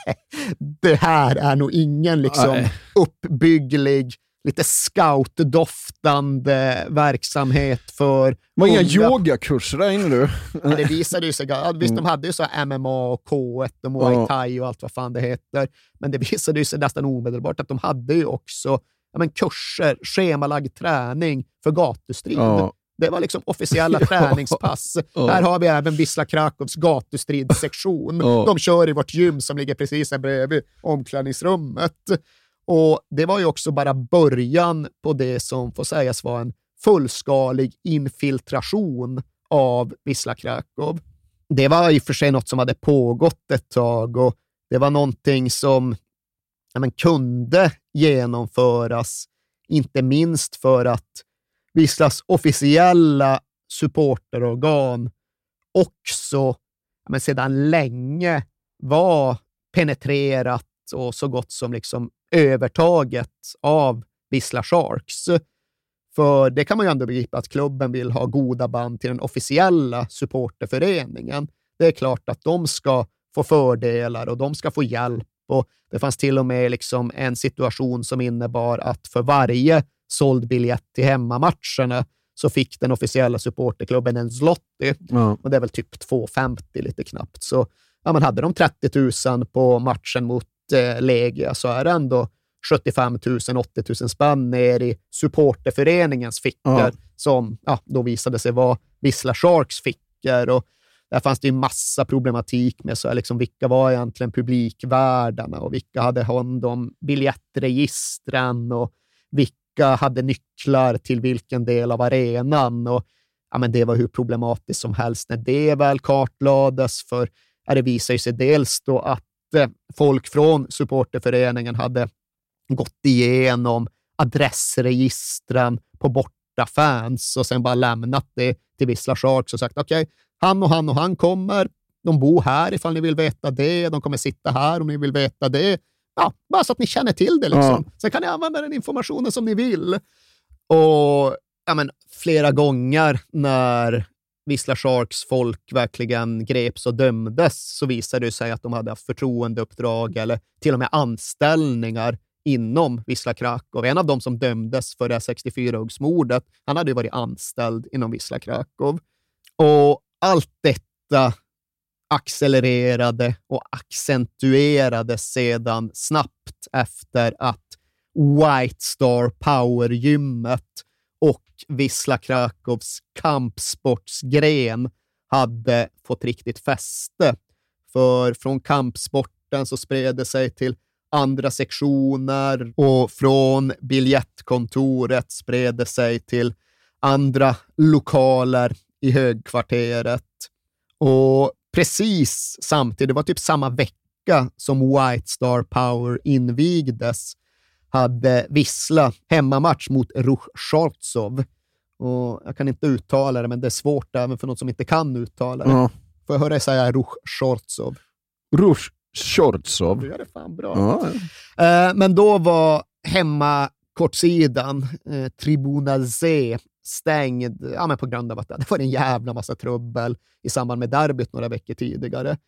det här är nog ingen liksom uppbygglig, lite scoutdoftande verksamhet för Det var inga yogakurser där inne du. Men det visade ju sig, ja, visst de hade ju så MMA och K1 och Muay Ja. Thai och allt vad fan det heter, men det visade ju sig nästan omedelbart att de hade ju också ja, men kurser, schemalagd träning för gatustrid. Ja. Det var liksom officiella Ja. träningspass. Ja. Här har vi även Wisla Krakows gatustridssektion. Ja. De kör i vårt gym som ligger precis här bredvid omklädningsrummet. Och Det var ju också bara början på det som får sägas vara en fullskalig infiltration av Wisla Krakow. Det var i och för sig något som hade pågått ett tag och det var någonting som ja, men, kunde genomföras, inte minst för att Wislas officiella supporterorgan också ja, men sedan länge var penetrerat och så gott som liksom övertaget av Wisla Sharks. För det kan man ju ändå begripa att klubben vill ha goda band till den officiella supporterföreningen. Det är klart att de ska få fördelar och de ska få hjälp. Och Det fanns till och med liksom en situation som innebar att för varje såld biljett till hemmamatcherna så fick den officiella supporterklubben en zloty Ja. och det är väl typ 2,50 lite knappt. Så ja, men hade de 30 000 på matchen mot eh, Legia så är det ändå 75 000, 80 000 spänn ner i supporterföreningens fickor Ja. som ja, då visade sig vara Wisla Sharks fickor. Och där fanns det ju massa problematik med så här, liksom, vilka var egentligen publikvärdarna och vilka hade hand om biljettregistren och vilka hade nycklar till vilken del av arenan. Och, ja, men det var hur problematiskt som helst när det väl kartlades, för ja, det visar ju sig dels då att folk från supporterföreningen hade gått igenom adressregistren på borta fans och sen bara lämnat det till Vissla Sharks och sagt okej, okay, han och han och han kommer. De bor här ifall ni vill veta det. De kommer sitta här om ni vill veta det. Ja, bara så att ni känner till det. Liksom. Ja. Sen kan ni använda den informationen som ni vill. Och ja, men, flera gånger när Vissla Sharks folk verkligen greps och dömdes så visade det sig att de hade haft förtroendeuppdrag eller till och med anställningar inom Wisla Krakow. En av dem som dömdes för det 64-huggsmordet, han hade ju varit anställd inom Wisla Krakow. Och allt detta accelererade och accentuerades sedan snabbt efter att White Star Power-gymmet Wisla Krakows kampsportsgren hade fått riktigt fäste. För från kampsporten så spred det sig till andra sektioner och från biljettkontoret spred det sig till andra lokaler i högkvarteret. Och precis samtidigt, det var typ samma vecka som White Star Power invigdes, hade Vissla hemmamatch mot Ruch Shortsov. Och jag kan inte uttala det, men det är svårt även för någon som inte kan uttala det. Ja. Får jag höra dig säga Ruch Shortsov? Ruch Shortsov. Du gör det fan bra. Ja, ja. Eh, men då var hemma kortsidan, eh, Tribuna Z, stängd ja, men på grund av att det var en jävla massa trubbel i samband med derbyt några veckor tidigare.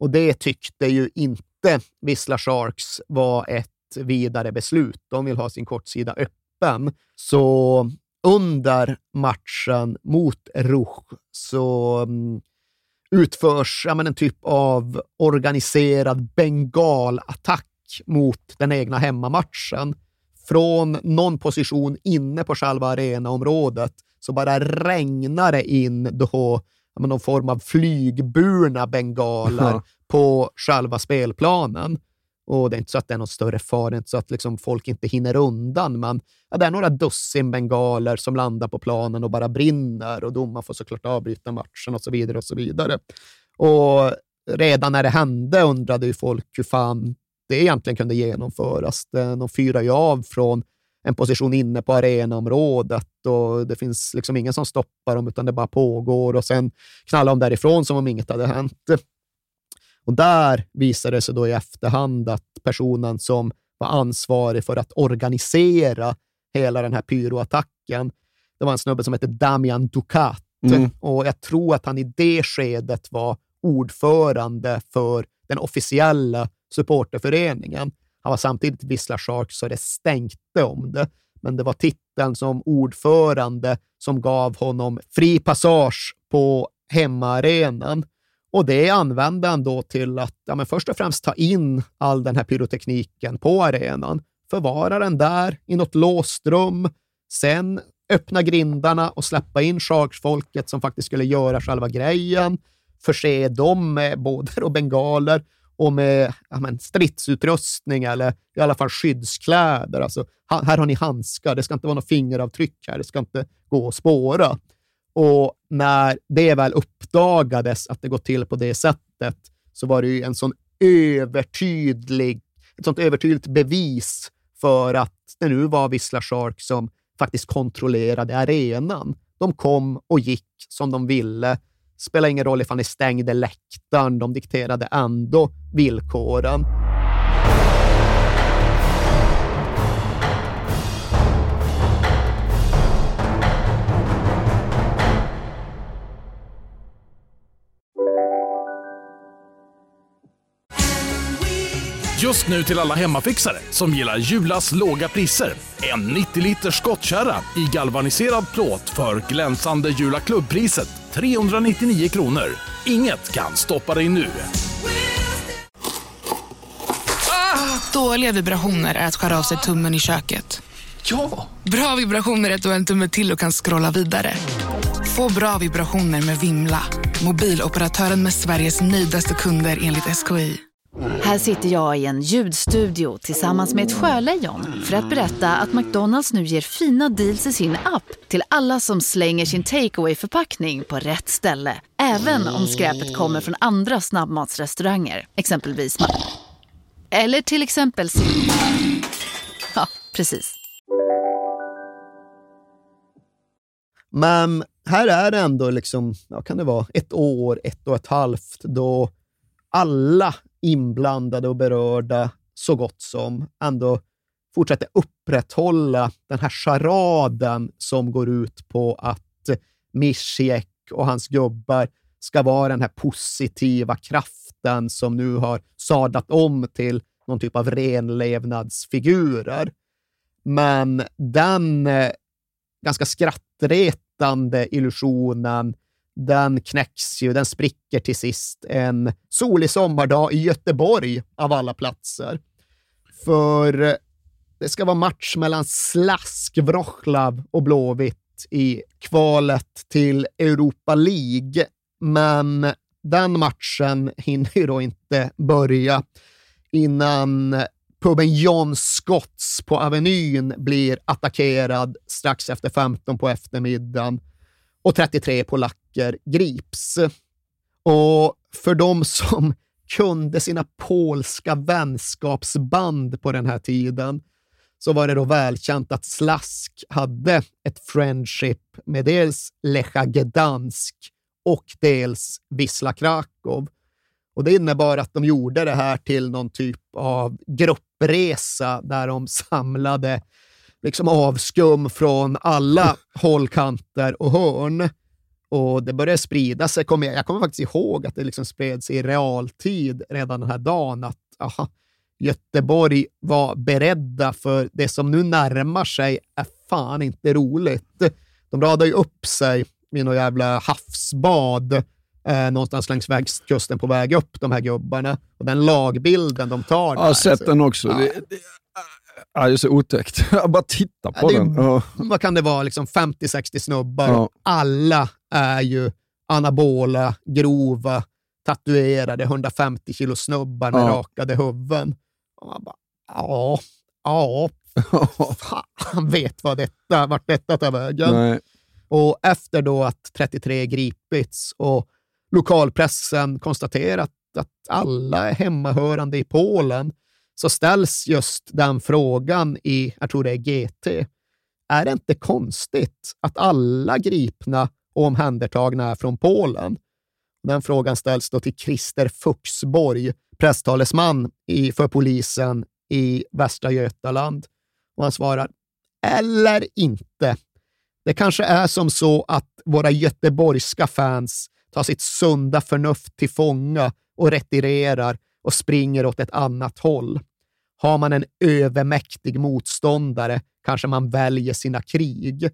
Och det tyckte ju inte Vissla Sharks var ett vidare beslut. De vill ha sin kortsida öppen. Så under matchen mot Ruch så um, utförs ja, men en typ av organiserad bengalattack mot den egna hemmamatchen. Från någon position inne på själva arenaområdet så bara regnar det in då, ja, någon form av flygburna bengaler på själva spelplanen. Och det är inte så att det är någon större fara, det är inte så att liksom folk inte hinner undan, men ja, det är några dussin bengaler som landar på planen och bara brinner och domaren får såklart avbryta matchen och så vidare och så vidare. Och redan när det hände undrade ju folk hur fan det egentligen kunde genomföras. De fyrar ju av från en position inne på arenaområdet och det finns liksom ingen som stoppar dem, utan det bara pågår och sen knallar de därifrån som om inget hade hänt. Och där visade det sig då i efterhand att personen som var ansvarig för att organisera hela den här pyroattacken, det var en snubbe som hette Damian Ducat. Mm. Och jag tror att han i det skedet var ordförande för den officiella supporterföreningen. Han var samtidigt Vissla Sharks så det stänkte om det, men det var titeln som ordförande som gav honom fri passage på hemmaarenan. Och det använde han då till att ja, men först och främst ta in all den här pyrotekniken på arenan, förvara den där i något låst rum, sen öppna grindarna och släppa in chargefolket som faktiskt skulle göra själva grejen, förse dem med både och bengaler och med ja, men, stridsutrustning eller i alla fall skyddskläder. Alltså, här har ni handskar, det ska inte vara något fingeravtryck här, det ska inte gå att spåra. Och när det väl uppdagades att det gått till på det sättet så var det ju en sån övertydlig, ett sånt övertydligt bevis för att det nu var Vissla Shark som faktiskt kontrollerade arenan. De kom och gick som de ville. Spelar ingen roll ifall ni stängde läktaren, de dikterade ändå villkoren. Just nu till alla hemmafixare som gillar Julas låga priser. En 90 liters skottkärra i galvaniserad plåt för glänsande Jula klubbpriset 399 kronor. Inget kan stoppa dig nu. Ah, dåliga vibrationer är att skära av sig tummen i köket. Ja! Bra vibrationer är att du har en tumme till och kan scrolla vidare. Få bra vibrationer med Vimla. Mobiloperatören med Sveriges nöjdaste kunder enligt SKI. Här sitter jag i en ljudstudio tillsammans med ett sjölejon för att berätta att McDonalds nu ger fina deals i sin app till alla som slänger sin takeaway förpackning på rätt ställe. Även om skräpet kommer från andra snabbmatsrestauranger, exempelvis Eller till exempel Ja, precis. Men här är det ändå, liksom, ja, kan det vara ett år, ett och ett halvt, då alla inblandade och berörda så gott som ändå fortsätter upprätthålla den här charaden som går ut på att Mischiek och hans gubbar ska vara den här positiva kraften som nu har sadlat om till någon typ av renlevnadsfigurer. Men den eh, ganska skrattretande illusionen, den knäcks ju, den spricker till sist. En solig sommardag i Göteborg av alla platser. För eh, det ska vara match mellan Slask Wroclaw och Blåvitt i kvalet till Europa League, men den matchen hinner ju då inte börja innan puben John Scotts på Avenyn blir attackerad strax efter 15 på eftermiddagen och 33 polacker grips. Och för de som kunde sina polska vänskapsband på den här tiden så var det då välkänt att Slask hade ett friendship med dels Lecha Gdansk och dels Wisla Krakow. Och det innebar att de gjorde det här till någon typ av gruppresa där de samlade liksom avskum från alla hållkanter och hörn. Och det började sprida sig. Jag kommer faktiskt ihåg att det liksom spreds i realtid redan den här dagen. att aha, Göteborg var beredda för det som nu närmar sig är fan inte roligt. De radar ju upp sig vid något jävla havsbad eh, någonstans längs västkusten på väg upp, de här gubbarna. Och den lagbilden de tar Jag har sett den också. Ja. Det, det, ja, det är så otäckt. Jag bara titta på ja, den. Ja. Vad kan det vara? Liksom 50-60 snubbar. Ja. Alla är ju anabola, grova, tatuerade 150 kilo snubbar med rakade huvuden. Och man bara, ja, ja, han vet vad detta, vart detta tar vägen. Nej. Och efter då att 33 gripits och lokalpressen konstaterat att alla är hemmahörande i Polen, så ställs just den frågan i, jag tror det är GT. Är det inte konstigt att alla gripna och omhändertagna är från Polen? Den frågan ställs då till Christer Fuxborg, presstalesman i, för polisen i Västra Götaland. Och han svarar, eller inte. Det kanske är som så att våra göteborgska fans tar sitt sunda förnuft till fånga och retirerar och springer åt ett annat håll. Har man en övermäktig motståndare kanske man väljer sina krig.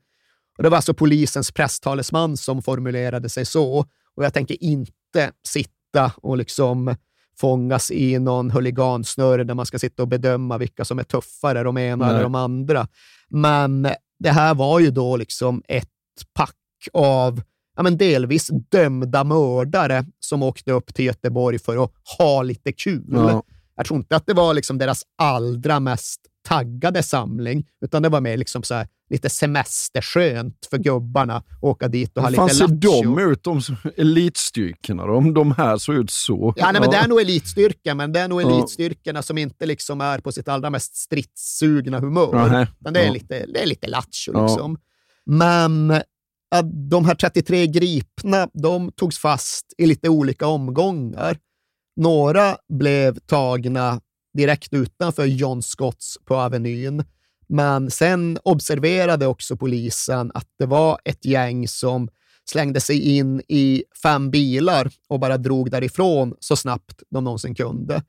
Och det var alltså polisens presstalesman som formulerade sig så. Och jag tänker inte sitta och liksom fångas i någon huligansnöre där man ska sitta och bedöma vilka som är tuffare, de ena eller de andra. Men det här var ju då liksom ett pack av ja, men delvis dömda mördare som åkte upp till Göteborg för att ha lite kul. Ja. Jag tror inte att det var liksom deras allra mest taggade samling, utan det var mer liksom så här, lite semesterskönt för gubbarna att åka dit och ha lite lattjo. ser de ut, de elitstyrkorna? Om de här såg ut så? Ja, nej, men det är nog elitstyrka, men det är nog elitstyrkorna som inte liksom är på sitt allra mest stridssugna humör. Nej. Men det är, ja. lite, det är lite lattjo liksom. Men de här 33 gripna, de togs fast i lite olika omgångar. Några blev tagna direkt utanför John Scotts på Avenyn. Men sen observerade också polisen att det var ett gäng som slängde sig in i fem bilar och bara drog därifrån så snabbt de någonsin kunde.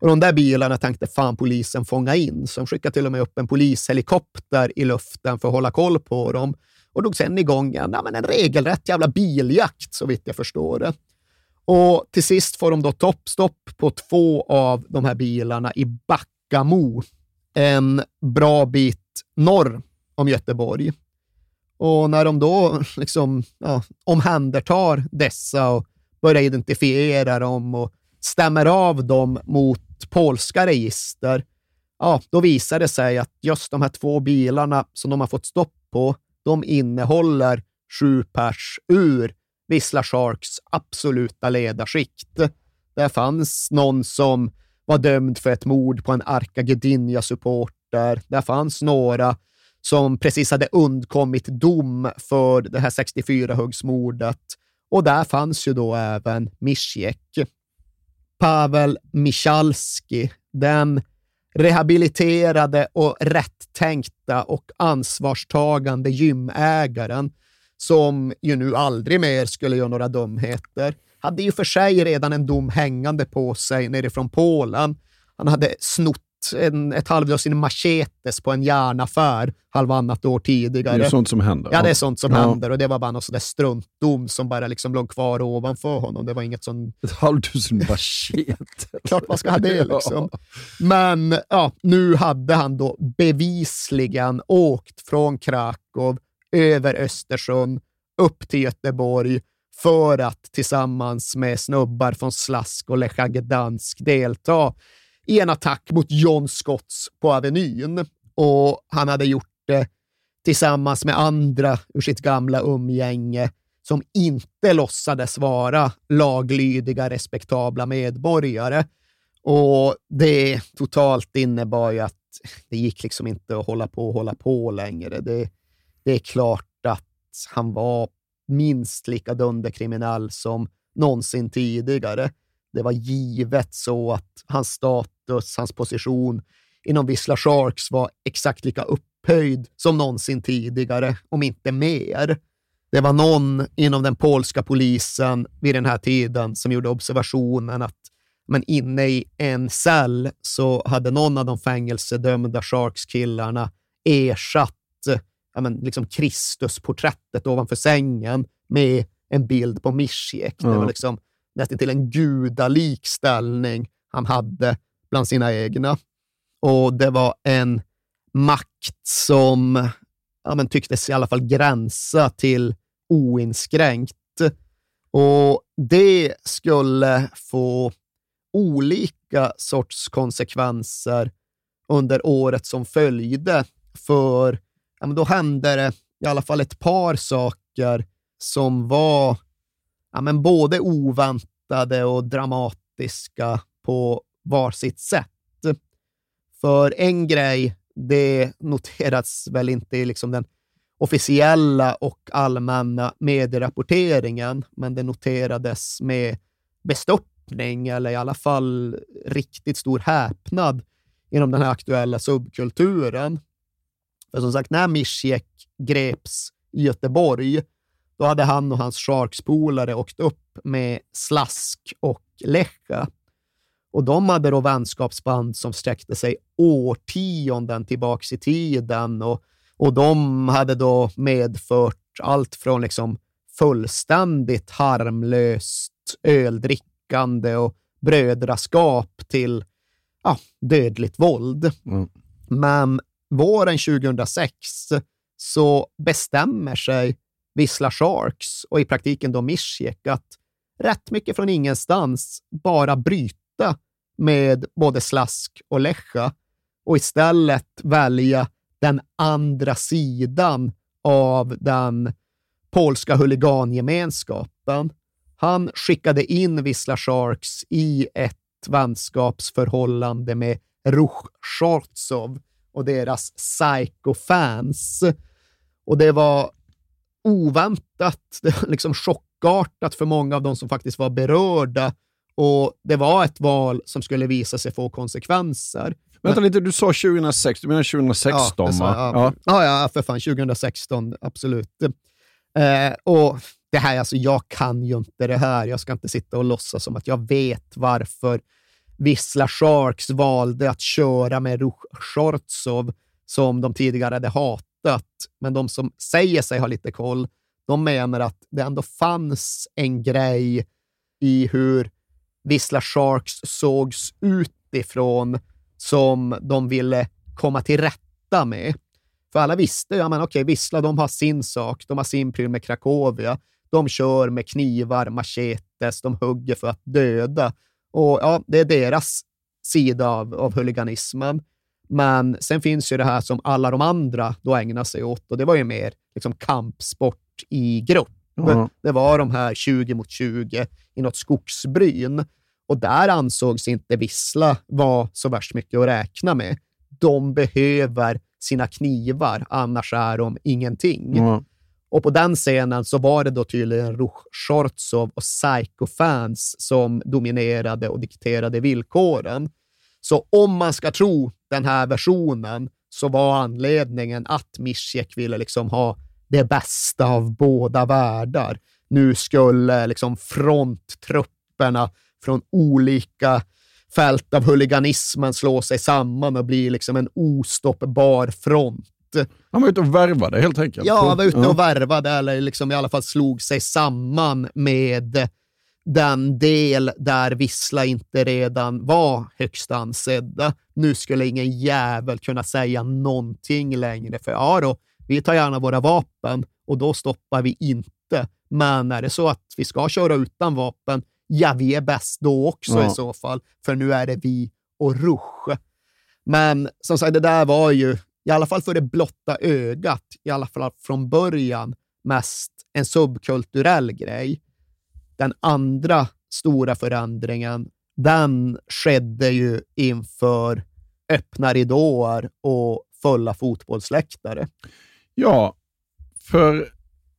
Och de där bilarna tänkte fan polisen fånga in, så de skickade till och med upp en polishelikopter i luften för att hålla koll på dem och drog sen igång en, ja, men en regelrätt jävla biljakt, så vitt jag förstår det. Och till sist får de då toppstopp på två av de här bilarna i Backamo, en bra bit norr om Göteborg. Och när de då liksom, ja, omhändertar dessa och börjar identifiera dem och stämmer av dem mot polska register, ja, då visar det sig att just de här två bilarna som de har fått stopp på, de innehåller sju pers ur Vissla Sharks absoluta ledarskikt. Där fanns någon som var dömd för ett mord på en Arka Gdynia-supporter. Där fanns några som precis hade undkommit dom för det här 64-huggsmordet. Och där fanns ju då även Misjek. Pavel Michalski, den rehabiliterade och rättänkta och ansvarstagande gymägaren som ju nu aldrig mer skulle göra några dumheter, hade ju för sig redan en dom hängande på sig nerifrån Polen. Han hade snott en, ett halvdussin machetes på en järnaffär halvannat år tidigare. Det är sånt som händer. Ja, det är sånt som ja. händer och det var bara någon sån där struntdom som bara liksom låg kvar ovanför honom. Det var inget som... Ett halvdussin machetes. Klart man ska ha det liksom. Men ja, nu hade han då bevisligen åkt från Krakow över Östersund upp till Göteborg för att tillsammans med snubbar från Slask och Lech Gdansk delta i en attack mot John Scotts på Avenyn. Och han hade gjort det tillsammans med andra ur sitt gamla umgänge som inte låtsades vara laglydiga, respektabla medborgare. Och det totalt innebar ju att det gick liksom inte att hålla på och hålla på längre. Det, det är klart att han var minst lika dunderkriminell som någonsin tidigare. Det var givet så att hans status, hans position inom Vissla Sharks var exakt lika upphöjd som någonsin tidigare, om inte mer. Det var någon inom den polska polisen vid den här tiden som gjorde observationen att men inne i en cell så hade någon av de fängelsedömda Sharks-killarna ersatt ja, men, liksom Kristusporträttet ovanför sängen med en bild på Misjek. Det var liksom nästan till en gudalik ställning han hade bland sina egna. Och det var en makt som ja, men, tycktes i alla fall gränsa till oinskränkt. Och det skulle få olika sorts konsekvenser under året som följde. För ja, men då hände det i alla fall ett par saker som var ja, men både oväntade och dramatiska på varsitt sätt. För en grej, det noterades väl inte i liksom den officiella och allmänna medierapporteringen, men det noterades med bestörtning eller i alla fall riktigt stor häpnad inom den här aktuella subkulturen. För som sagt, när Misjek greps i Göteborg, då hade han och hans Sharks-polare åkt upp med Slask och Lecha. Och de hade då vänskapsband som sträckte sig årtionden tillbaks i tiden och, och de hade då medfört allt från liksom fullständigt harmlöst öldrickande och brödraskap till ja, dödligt våld. Mm. Men våren 2006 så bestämmer sig Vissla Sharks och i praktiken då Mischek att rätt mycket från ingenstans bara bryta med både Slask och Lecha och istället välja den andra sidan av den polska huligangemenskapen. Han skickade in Vissla Sharks i ett vänskapsförhållande med Ruch Shortsov och deras psycho-fans. Och det var oväntat, det var liksom chockartat för många av de som faktiskt var berörda. Och det var ett val som skulle visa sig få konsekvenser. Vänta lite, du sa 2006, du menar 2016 ja, sa va? Ja. Ja. ja, för fan. 2016, absolut. Eh, och det här, alltså, jag kan ju inte det här. Jag ska inte sitta och låtsas som att jag vet varför Vissla Sharks valde att köra med Ruch Shortsov som de tidigare hade hatat. Men de som säger sig ha lite koll, de menar att det ändå fanns en grej i hur Vissla Sharks sågs utifrån som de ville komma till rätta med. För alla visste, ja men okej, Vissla de har sin sak, de har sin pryl med Krakowia. De kör med knivar, machetes, de hugger för att döda. Och ja, det är deras sida av, av huliganismen. Men sen finns ju det här som alla de andra då ägnar sig åt och det var ju mer liksom kampsport i grupp. Ja. Det var de här 20 mot 20 i något skogsbryn och där ansågs inte Vissla vara så värst mycket att räkna med. De behöver sina knivar, annars är de ingenting. Ja. Och på den scenen så var det då tydligen Ruch Shortsov och Psycho-fans som dominerade och dikterade villkoren. Så om man ska tro den här versionen så var anledningen att Mischek ville liksom ha det bästa av båda världar. Nu skulle liksom fronttrupperna från olika fält av huliganismen slå sig samman och bli liksom en ostoppbar front. Han var ute och värvade helt enkelt. Ja, han var ute och värvade eller liksom i alla fall slog sig samman med den del där Vissla inte redan var högst ansedda. Nu skulle ingen jävel kunna säga någonting längre, för ja då, vi tar gärna våra vapen och då stoppar vi inte. Men är det så att vi ska köra utan vapen, ja, vi är bäst då också Ja. i så fall, för nu är det vi och Rush. Men som sagt, det där var ju, i alla fall för det blotta ögat, i alla fall från början, mest en subkulturell grej. Den andra stora förändringen, den skedde ju inför öppna ridåer och fulla fotbollsläktare. Ja, för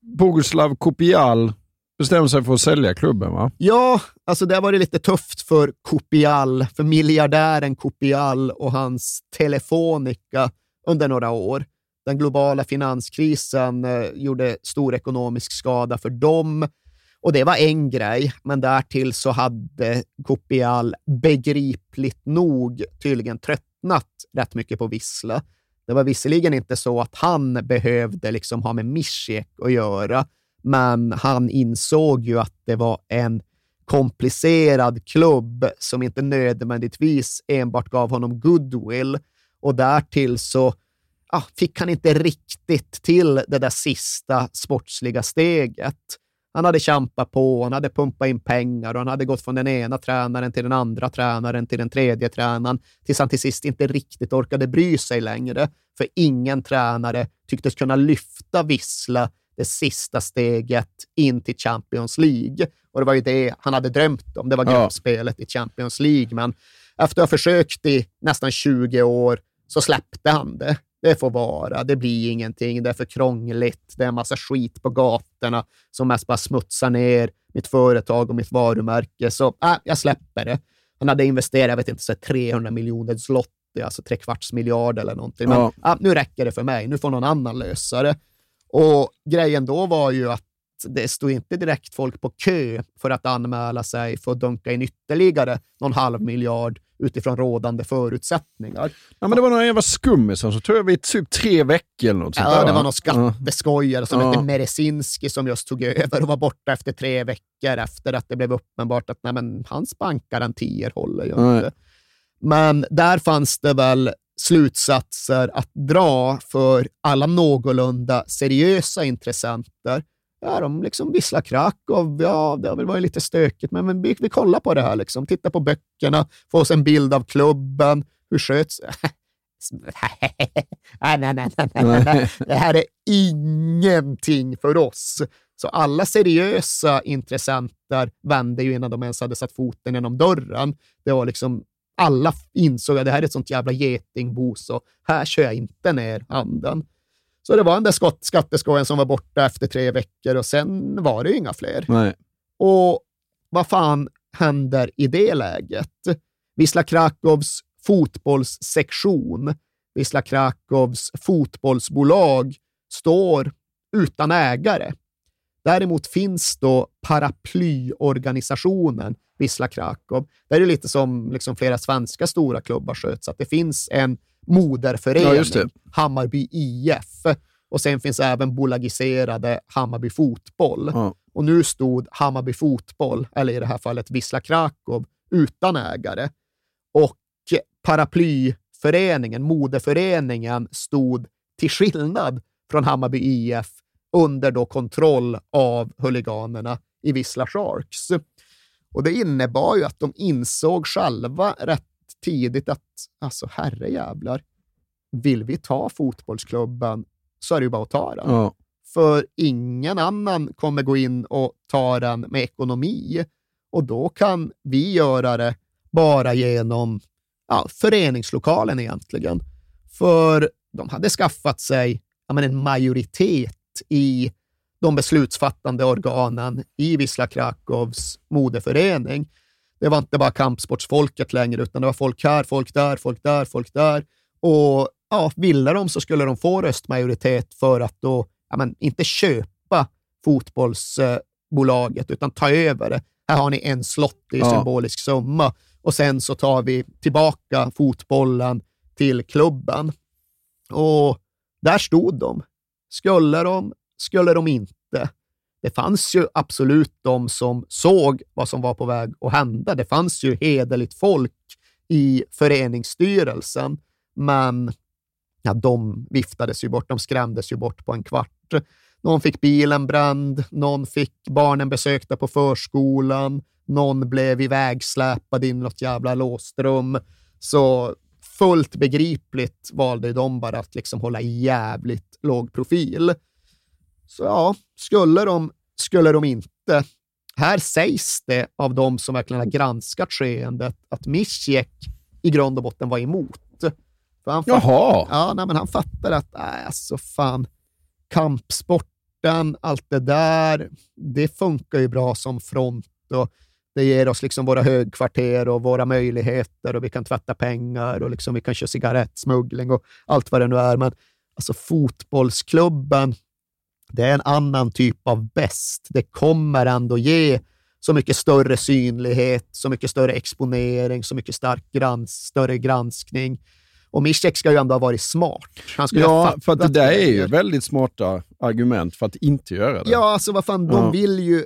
Boguslav Kopial bestämde sig för att sälja klubben, va? Ja, alltså det var det lite tufft för Kopial, för miljardären Kopial och hans Telefonica under några år. Den globala finanskrisen eh, gjorde stor ekonomisk skada för dem och det var en grej, men därtill så hade Kopial begripligt nog tydligen tröttnat rätt mycket på Vissla. Det var visserligen inte så att han behövde liksom ha med Mischek att göra, men han insåg ju att det var en komplicerad klubb som inte nödvändigtvis enbart gav honom goodwill och därtill så ja, fick han inte riktigt till det där sista sportsliga steget. Han hade kämpat på, han hade pumpat in pengar och han hade gått från den ena tränaren till den andra tränaren till den tredje tränaren tills han till sist inte riktigt orkade bry sig längre. För ingen tränare tycktes kunna lyfta Vissla det sista steget in till Champions League. Och det var ju det han hade drömt om. Det var Ja. gruppspelet i Champions League. Men efter att ha försökt i nästan 20 år så släppte han det. Det får vara, det blir ingenting, det är för krångligt, det är en massa skit på gatorna som mest bara smutsar ner mitt företag och mitt varumärke. Så äh, jag släpper det. Han hade investerat, jag vet inte, så här 300 miljoner zloty, alltså tre kvarts miljard eller någonting. Men Ja. äh, nu räcker det för mig, nu får någon annan lösa det. Och grejen då var ju att det stod inte direkt folk på kö för att anmäla sig för att dunka in ytterligare någon halv miljard utifrån rådande förutsättningar. Ja, men det var några jävla skummisar som tog över i typ tre veckor eller något sånt Ja, där, det va? var någon skatteskojare som Ja. hette Meresinski som just tog över och var borta efter tre veckor efter att det blev uppenbart att nej, men, hans bankgarantier håller ju Nej. inte. Men där fanns det väl slutsatser att dra för alla någorlunda seriösa intressenter. Ja, de liksom visslar Krakow, ja, det har väl varit lite stökigt, men, men vi, vi kollar på det här, liksom. titta på böckerna, få oss en bild av klubben, hur sköts... nej, nej, nej, nej, nej, nej. Det här är ingenting för oss. Så alla seriösa intressenter vände ju innan de ens hade satt foten genom dörren. Det var liksom, alla insåg att det här är ett sånt jävla getingbo, så här kör jag inte ner handen. Så det var den där skott- skatteskojen som var borta efter tre veckor och sen var det inga fler. Nej. Och vad fan händer i det läget? Wisla Krakows fotbollssektion, Wisla Krakows fotbollsbolag står utan ägare. Däremot finns då paraplyorganisationen Wisla Krakow. Det är lite som liksom flera svenska stora klubbar sköts, att det finns en moderförening, Ja. Hammarby IF, och sen finns även bolagiserade Hammarby Fotboll. Ja. Och nu stod Hammarby Fotboll, eller i det här fallet Wisla Krakow, utan ägare. Och paraplyföreningen, moderföreningen, stod till skillnad från Hammarby IF under då kontroll av huliganerna i Wisla Sharks. Och det innebar ju att de insåg själva rätt tidigt att, alltså herrejävlar, vill vi ta fotbollsklubben så är det ju bara att ta den. Ja. För ingen annan kommer gå in och ta den med ekonomi. Och då kan vi göra det bara genom ja, föreningslokalen egentligen. För de hade skaffat sig ja, men en majoritet i de beslutsfattande organen i Wisla Krakows moderförening. Det var inte bara kampsportsfolket längre, utan det var folk här, folk där, folk där, folk där. Och ja, ville de så skulle de få röstmajoritet för att då, ja, men, inte köpa fotbollsbolaget, utan ta över det. Här har ni en slott i ja. symbolisk summa och sen så tar vi tillbaka fotbollen till klubben. Och där stod de. Skulle de, skulle de inte? Det fanns ju absolut de som såg vad som var på väg att hända. Det fanns ju hederligt folk i föreningsstyrelsen, men ja, de viftades ju bort. De skrämdes ju bort på en kvart. Någon fick bilen bränd, någon fick barnen besökta på förskolan, någon blev ivägsläpad in i något jävla låst rum. Så fullt begripligt valde de bara att liksom hålla jävligt låg profil. Så ja, skulle de, skulle de inte. Här sägs det av de som verkligen har granskat skeendet att Misjek i grund och botten var emot. För han Jaha! Ja, nej, men han fattade att, nej, alltså fan, kampsporten, allt det där, det funkar ju bra som front och det ger oss liksom våra högkvarter och våra möjligheter och vi kan tvätta pengar och liksom vi kan köra cigarettsmuggling och allt vad det nu är. Men alltså fotbollsklubben, det är en annan typ av bäst. Det kommer ändå ge så mycket större synlighet, så mycket större exponering, så mycket stark grans, större granskning. Och Mischek ska ju ändå ha varit smart. Han ska ja, för att det där är ju väldigt smarta argument för att inte göra det. Ja, alltså vad fan, de ja. vill ju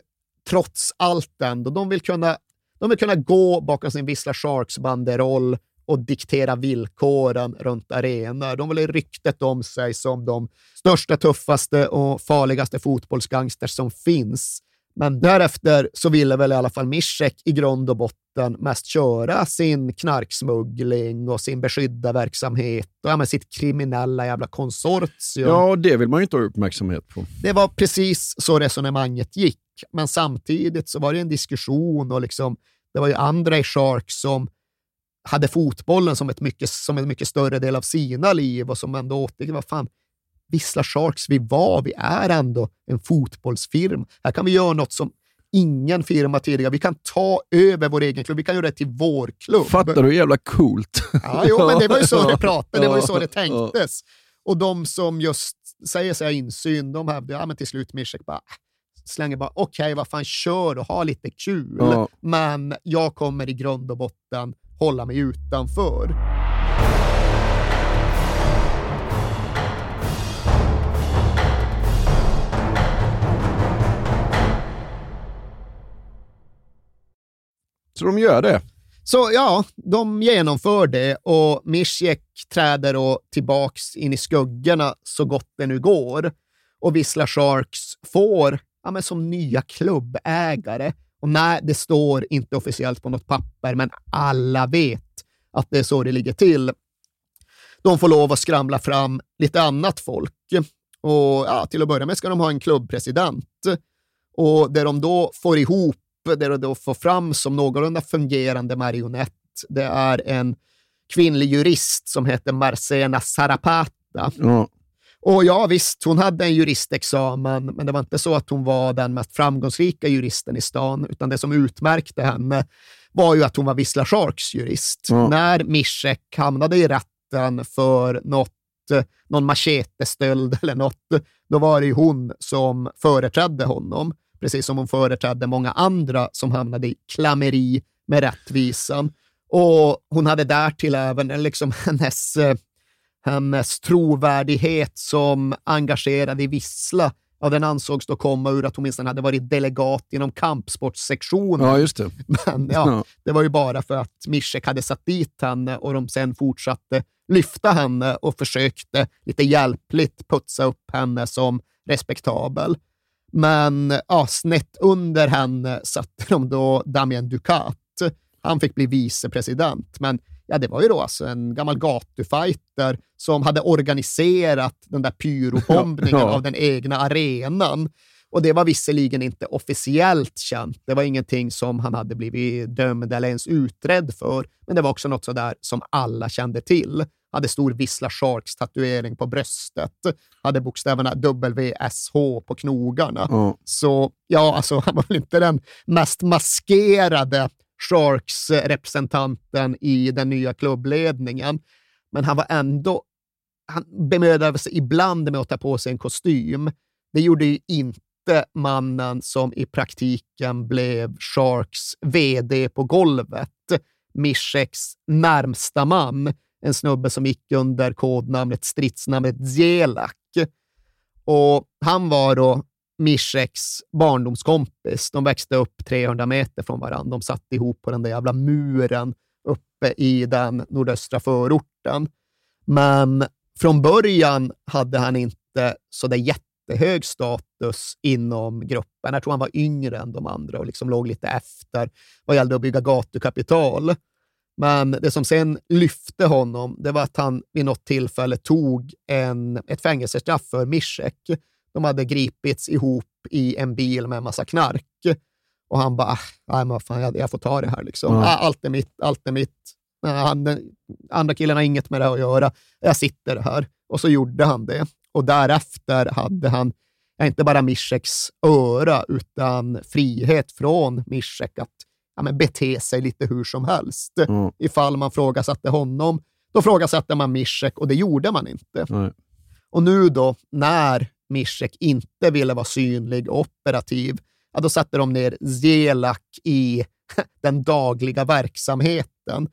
trots allt ändå. De vill kunna, de vill kunna gå bakom sin Vissla Sharks-banderoll och diktera villkoren runt arenor. De vill ryktet om sig som de största, tuffaste och farligaste fotbollsgangsters som finns. Men därefter så ville väl i alla fall Mischek i grund och botten mest köra sin knarksmuggling och sin beskydda verksamhet och ja, sitt kriminella jävla konsortium. Ja, det vill man ju inte ha uppmärksamhet på. Det var precis så resonemanget gick. Men samtidigt så var det en diskussion och liksom, det var ju andra i Shark som hade fotbollen som, ett mycket, som en mycket större del av sina liv och som ändå återgick, vad fan, Vissla Sharks, vi var, vi är ändå en fotbollsfirma. Här kan vi göra något som ingen firma tidigare. Vi kan ta över vår egen klubb. Vi kan göra det till vår klubb. Fattar du hur jävla coolt? Ja, jo, men det var ju så det pratade. Det var ju så det tänktes. Och de som just säger sig ha insyn, de hävdar ja, men till slut Mischek bara slänger bara okej, okay, vad fan, kör och ha lite kul. Men jag kommer i grund och botten hålla mig utanför. Så de gör det? Så ja, de genomför det och Mischek träder då tillbaks in i skuggorna så gott det nu går. Och Vissla Sharks får, ja, men som nya klubbägare, och nej, det står inte officiellt på något papper, men alla vet att det är så det ligger till. De får lov att skramla fram lite annat folk. Och ja, till att börja med ska de ha en klubbpresident. Och det de då får ihop det de då får fram som någorlunda fungerande marionett, det är en kvinnlig jurist som heter Marcena Sarapata. Mm. Och ja, visst, hon hade en juristexamen, men det var inte så att hon var den mest framgångsrika juristen i stan, utan det som utmärkte henne var ju att hon var Vissla Sharks jurist. Mm. När Mischek hamnade i rätten för något, någon machetestöld eller något, då var det ju hon som företrädde honom precis som hon företrädde många andra som hamnade i klammeri med rättvisan. Och hon hade därtill även liksom hennes, eh, hennes trovärdighet som engagerad i Vissla. Ja, den ansågs då komma ur att hon minst hade varit delegat inom kampsportssektionen. Ja, just det. Men ja, ja, det var ju bara för att Mischek hade satt dit henne och de sen fortsatte lyfta henne och försökte lite hjälpligt putsa upp henne som respektabel. Men ja, snett under henne satte de då Damien Ducat. Han fick bli vicepresident, men ja, det var ju då alltså en gammal gatufighter som hade organiserat den där pyrobombningen ja. av den egna arenan. Och det var visserligen inte officiellt känt. Det var ingenting som han hade blivit dömd eller ens utredd för, men det var också något sådär som alla kände till. hade stor Vissla Sharks-tatuering på bröstet, hade bokstäverna WSH på knogarna. Mm. Så ja, alltså han var väl inte den mest maskerade Sharks-representanten eh, i den nya klubbledningen, men han var ändå han bemödade sig ibland med att ta på sig en kostym. Det gjorde ju inte mannen som i praktiken blev Sharks VD på golvet, Misheks närmsta man, en snubbe som gick under kodnamnet, stridsnamnet Zelak. Och han var då Misheks barndomskompis. De växte upp 300 meter från varandra. De satt ihop på den där jävla muren uppe i den nordöstra förorten. Men från början hade han inte så där jättehög status inom gruppen. Jag tror han var yngre än de andra och liksom låg lite efter vad gällde att bygga gatukapital. Men det som sen lyfte honom, det var att han vid något tillfälle tog en, ett fängelsestraff för Mishek. De hade gripits ihop i en bil med en massa knark. Och han bara, nej men fan, jag, jag får ta det här liksom. Ah, Allt är mitt, allt är mitt. Han, andra killen har inget med det att göra. Jag sitter här. Och så gjorde han det. Och därefter hade han inte bara Misheks öra, utan frihet från Mishek att ja, men bete sig lite hur som helst. Mm. Ifall man frågasatte honom, då frågasatte man Mishek och det gjorde man inte. Nej. Och nu då, när Mishek inte ville vara synlig och operativ, ja, då satte de ner Zelak i den dagliga verksamheten.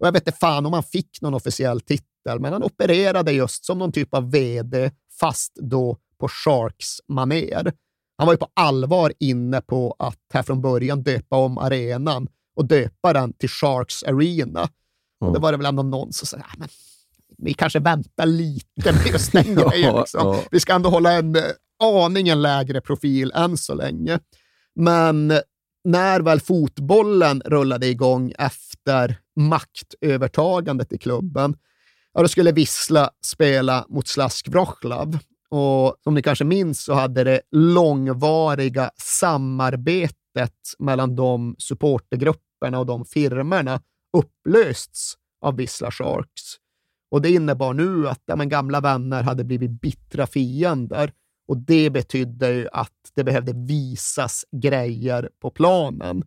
Och jag vet inte fan om han fick någon officiell titel, men han opererade just som någon typ av vd, fast då på Sharks-maner. Han var ju på allvar inne på att här från början döpa om arenan och döpa den till Sharks Arena. Och Mm. då var det väl ändå någon som sa, "Ja, men vi kanske väntar lite med just den grejen. Liksom. ja. Vi ska ändå hålla en eh, aningen lägre profil än så länge. Men när väl fotbollen rullade igång efter maktövertagandet i klubben, ja, då skulle Vissla spela mot Slask Wroclaw. Och som ni kanske minns så hade det långvariga samarbetet mellan de supportergrupperna och de firmorna upplösts av Vissla Sharks. Och det innebar nu att ja, men gamla vänner hade blivit bittra fiender och det betydde att det behövde visas grejer på planen.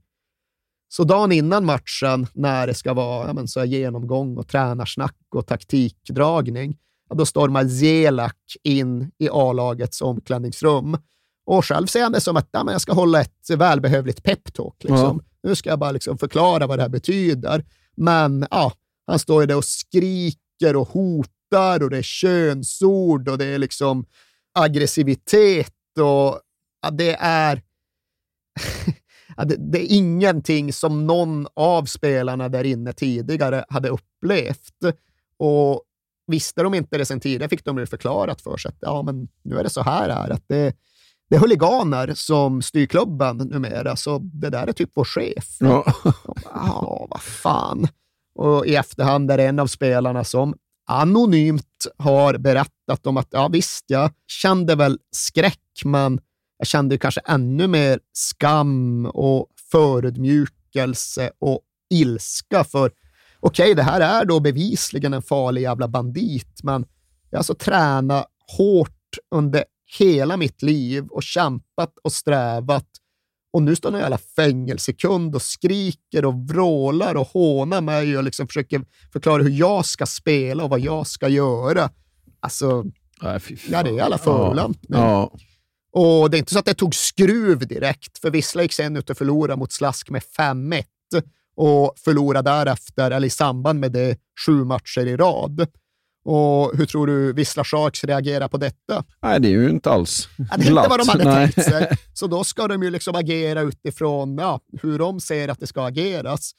Så dagen innan matchen, när det ska vara ja, men så genomgång och tränarsnack och taktikdragning, ja, då stormar Zelak in i A-lagets omklädningsrum. Och själv ser han det som att ja, men jag ska hålla ett välbehövligt peptalk. Liksom. Nu ska jag bara liksom förklara vad det här betyder. Men ja, han står ju där och skriker och hotar och det är könsord och det är liksom aggressivitet och ja, det är ja, det, det är ingenting som någon av spelarna där inne tidigare hade upplevt. Och visste de inte det sen tidigare fick de ju förklarat för sig att ja, men nu är det så här är att det, det är huliganer som styr klubben numera, så det där är typ vår chef. Ja. Ja, vad fan. Och i efterhand är det en av spelarna som anonymt har berättat om att ja visst, jag kände väl skräck, men jag kände ju kanske ännu mer skam och förödmjukelse och ilska för okej, det här är då bevisligen en farlig jävla bandit, men jag har alltså tränat hårt under hela mitt liv och kämpat och strävat och nu står någon jävla fängelsekund och skriker och vrålar och hånar mig och liksom försöker förklara hur jag ska spela och vad jag ska göra. Alltså, fan. ja, det är alla förolämpning. Ja. Och det är inte så att det tog skruv direkt, för Vissla gick sen ut och förlorade mot Slask med 5-1 och förlorade därefter, eller i samband med det, sju matcher i rad. Och hur tror du Vissla Sharks reagerar på detta? Nej, det är ju inte alls Ja, det är inte vad de hade Nej. tänkt sig. Så då ska de ju liksom agera utifrån ja, hur de ser att det ska ageras.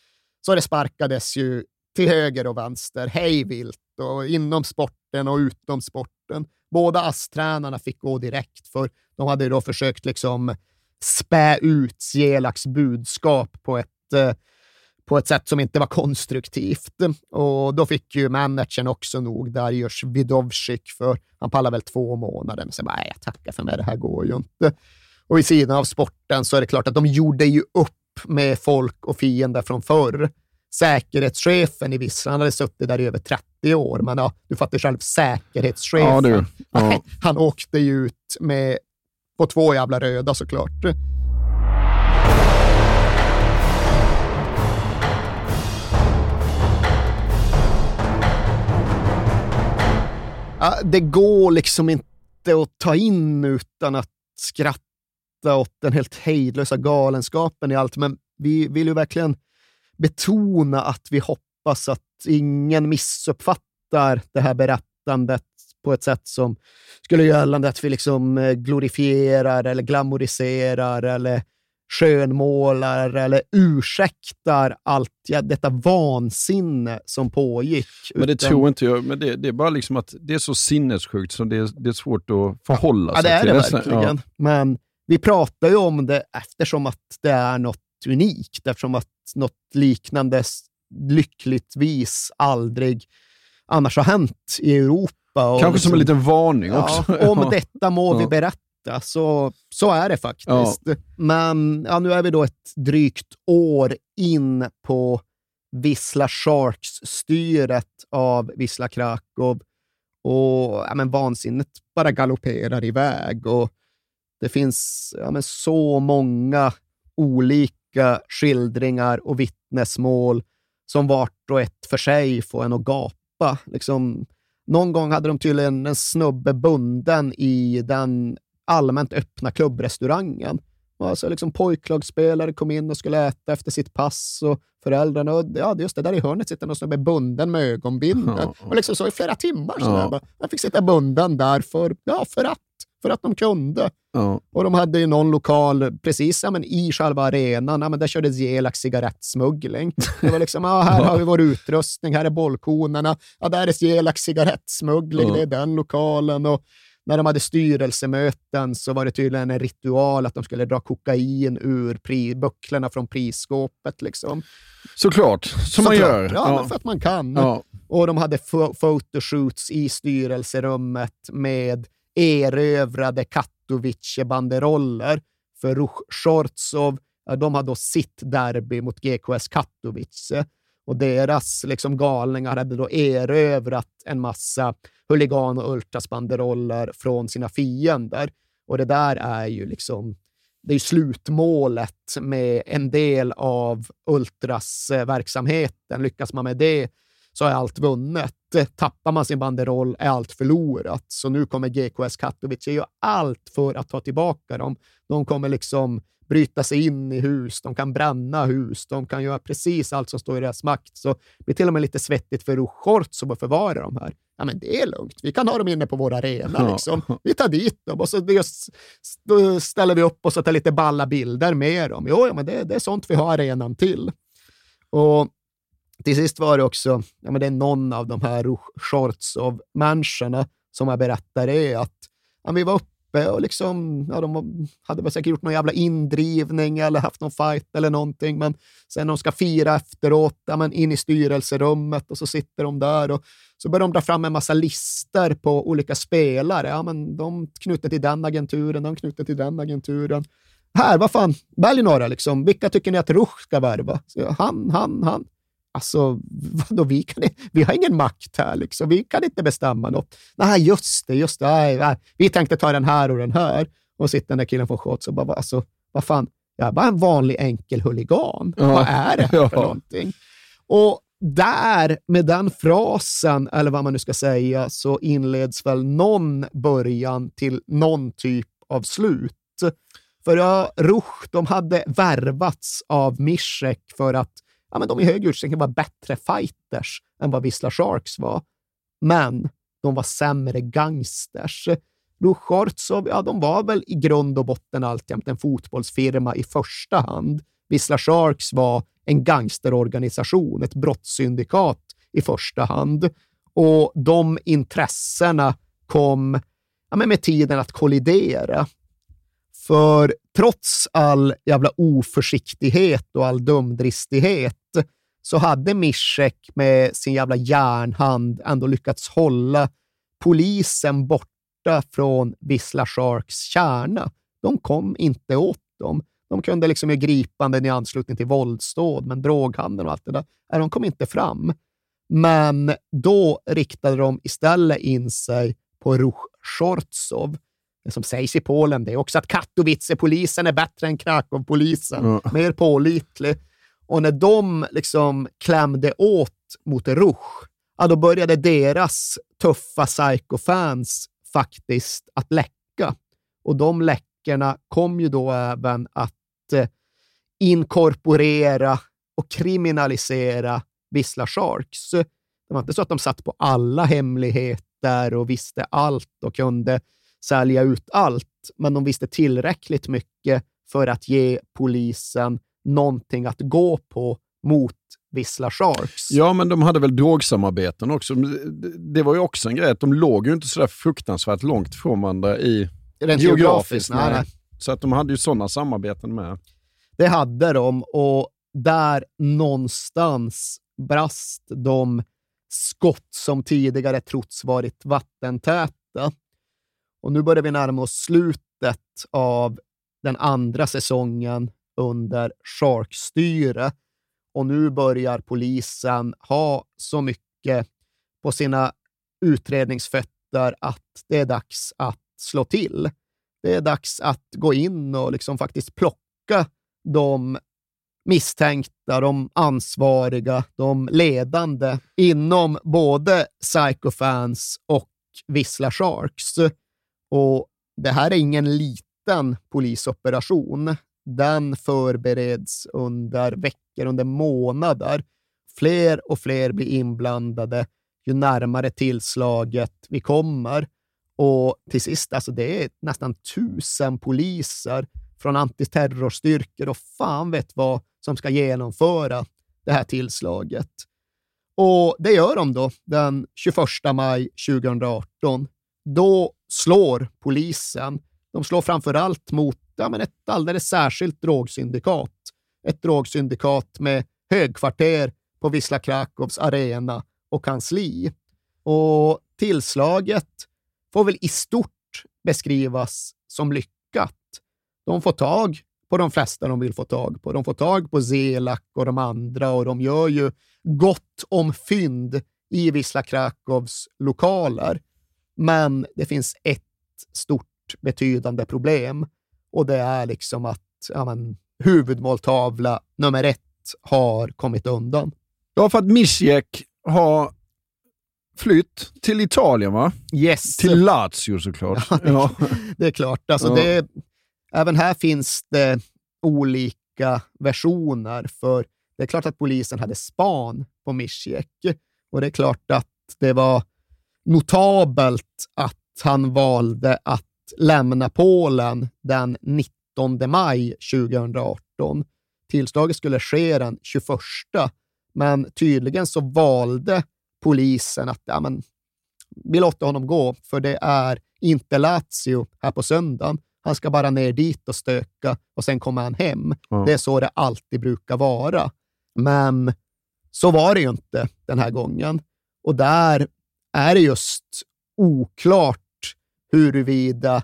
Så det sparkades ju till höger och vänster, hej vilt, och inom sporten och utom sporten. Båda ASS-tränarna fick gå direkt, för de hade då försökt liksom spä ut Jelaks budskap på ett eh, på ett sätt som inte var konstruktivt. Och då fick ju managern också nog Darius Vidovcik för han pallar väl två månader. Men sen bara, jag tackar för mig, det här går ju inte. Och i sidan av sporten så är det klart att de gjorde ju upp med folk och fiender från förr. säkerhetschefen i Vissla, han hade suttit där i över 30 år, men ja, du fattar själv, säkerhetschefen. Ja, du. Ja. Han åkte ju ut med, på två jävla röda såklart. Det går liksom inte att ta in utan att skratta åt den helt hejdlösa galenskapen i allt, men vi vill ju verkligen betona att vi hoppas att ingen missuppfattar det här berättandet på ett sätt som skulle göra gällande att vi liksom eh, glorifierar eller glamoriserar eller skönmålar eller ursäktar allt ja, detta vansinne som pågick. Men det utan- tror inte jag. Men det, det är bara liksom att det är så sinnessjukt så det är, det är svårt att förhålla Ja, sig det är till. det Så- verkligen. Men vi pratar ju om det eftersom att det är något unikt, eftersom att något liknande lyckligtvis aldrig annars har hänt i Europa. Kanske som en liksom- liten varning Ja, också. om detta må vi Ja. berätta, så, så är det faktiskt. Men ja, nu är vi då ett drygt år in på Wisla Sharks-styret av Wisla Krakow och ja, men vansinnet bara galopperar iväg. Och det finns ja, men så många olika skildringar och vittnesmål som vart och ett för sig får en att gapa. Liksom, någon gång hade de tydligen en snubbe bunden i den allmänt öppna klubbrestaurangen. Alltså liksom pojklagsspelare kom in och skulle äta efter sitt pass och föräldrarna, och ja, just det, där i hörnet sitter någon snubbe bunden med ögonbindel. Ja. Och liksom så i flera timmar. Så Ja. där. Man fick sitta bunden där för, ja, för att. För att de kunde. Ja. Och de hade ju någon lokal precis ja, men i själva arenan. Ja, men där kördes Gelax cigarettsmuggling. Det var liksom, ja, här har vi vår utrustning, här är bollkonerna. Ja, där är Gelax cigarettsmuggling, det är den lokalen. Och när de hade styrelsemöten så var det tydligen en ritual att de skulle dra kokain ur pri- bucklorna från prisskåpet. Liksom. Såklart, som man Såklart. gör. Ja, Men för att man kan. Ja. Och de hade photoshoots i styrelserummet med erövrade Katowice-banderoller. För Shortsov, ja, de hade då sitt derby mot GKS Katowice. Och deras liksom, galningar hade då erövrat en massa huligan och ultrasbanderoller från sina fiender. Och det där är ju liksom det är ju slutmålet med en del av ultrasverksamheten. Eh, Lyckas man med det så är allt vunnet. Tappar man sin banderoll är allt förlorat. Så nu kommer GKS Katowice göra allt för att ta tillbaka dem. De kommer liksom bryta sig in i hus, de kan bränna hus, de kan göra precis allt som står i deras makt. Så det blir till och med lite svettigt för Ruchortz att förvara de här. Ja, men det är lugnt. Vi kan ha dem inne på vår arena. Ja. Liksom. Vi tar dit dem och så ställer vi upp och tar lite balla bilder med dem. Jo, ja, men det, det är sånt vi har arenan till. Och till sist var det också, ja, men det är någon av de här Shortsov-människorna som jag berättar är att ja, vi var uppe och liksom, ja, de hade väl säkert gjort någon jävla indrivning eller haft någon fight eller någonting, men sen de ska fira efteråt, ja, men in i styrelserummet och så sitter de där och så börjar de dra fram en massa lister på olika spelare. Ja, men de knutet till den agenturen, de knutet till den agenturen. Här, vad fan, välj några liksom. Vilka tycker ni att Ruch ska värva? Så, han, han, han. Alltså, vadå, vi, kan, vi har ingen makt här, liksom. vi kan inte bestämma något. Nej, just det, just det. Nej, nej. Vi tänkte ta den här och den här. Och sitter den där killen från Shots och bara, alltså, vad fan, jag är bara en vanlig enkel huligan. Ja. Vad är det här Ja. för någonting? Och där, med den frasen, eller vad man nu ska säga, så inleds väl någon början till någon typ av slut. För ja, Ruch, de hade värvats av Mischek för att ja, men de i hög utsträckning var bättre fighters än vad Wisla Sharks var. Men de var sämre gangsters. Ruchortsov, ja, de var väl i grund och botten alltjämt en fotbollsfirma i första hand. Wisla Sharks var en gangsterorganisation, ett brottssyndikat i första hand. Och de intressena kom ja, men med tiden att kollidera. För trots all jävla oförsiktighet och all dumdristighet så hade Mischek med sin jävla järnhand ändå lyckats hålla polisen borta från Wisla Sharks kärna. De kom inte åt dem. De kunde liksom göra gripanden i anslutning till våldsdåd, men droghandeln och allt det där, de kom inte fram. Men då riktade de istället in sig på Ruch Shortsov. Det som sägs i Polen det är också att Katowice-polisen är bättre än Krakow-polisen. Mm. Mer pålitlig. Och när de liksom klämde åt mot Ruch, ja, då började deras tuffa psycho-fans faktiskt att läcka. Och de läckorna kom ju då även att eh, inkorporera och kriminalisera Vissla Sharks. Det var inte så att de satt på alla hemligheter och visste allt och kunde sälja ut allt, men de visste tillräckligt mycket för att ge polisen någonting att gå på mot Vissla Sharks. Ja, men de hade väl drogsamarbeten också. Det var ju också en grej att de låg ju inte så där fruktansvärt långt från varandra i Rent geografiskt. Nej, nej. Så att de hade ju sådana samarbeten med. Det hade de och där någonstans brast de skott som tidigare trotts varit vattentäta. Och nu börjar vi närma oss slutet av den andra säsongen under Shark-styre och nu börjar polisen ha så mycket på sina utredningsfötter att det är dags att slå till. Det är dags att gå in och liksom faktiskt plocka de misstänkta, de ansvariga, de ledande inom både Psychofans och Vissla Sharks. Och det här är ingen liten polisoperation. Den förbereds under veckor, under månader. Fler och fler blir inblandade ju närmare tillslaget vi kommer. Och till sist, alltså det är nästan tusen poliser från antiterrorstyrkor och fan vet vad som ska genomföra det här tillslaget. Och det gör de då den 21 maj 2018. Då slår polisen. De slår framför allt mot ja, men ett alldeles särskilt drogsyndikat. Ett drogsyndikat med högkvarter på Wisla Krakows arena och kansli. Och tillslaget får väl i stort beskrivas som lyckat. De får tag på de flesta de vill få tag på. De får tag på Zelak och de andra och de gör ju gott om fynd i Wisla Krakows lokaler. Men det finns ett stort betydande problem och det är liksom att ja, men, huvudmåltavla nummer ett har kommit undan. Ja, för att Misjek har flytt till Italien, va? Yes. Till Lazio såklart. Ja, det, ja. det är klart. Alltså, ja. det, även här finns det olika versioner, för det är klart att polisen hade span på Misjek och det är klart att det var notabelt att han valde att lämna Polen den 19 maj 2018. Tillslaget skulle ske den 21, men tydligen så valde polisen att ja, men, vi låter honom gå, för det är inte Lazio här på söndagen. Han ska bara ner dit och stöka och sen kommer han hem. Mm. Det är så det alltid brukar vara. Men så var det ju inte den här gången. Och där är det just oklart huruvida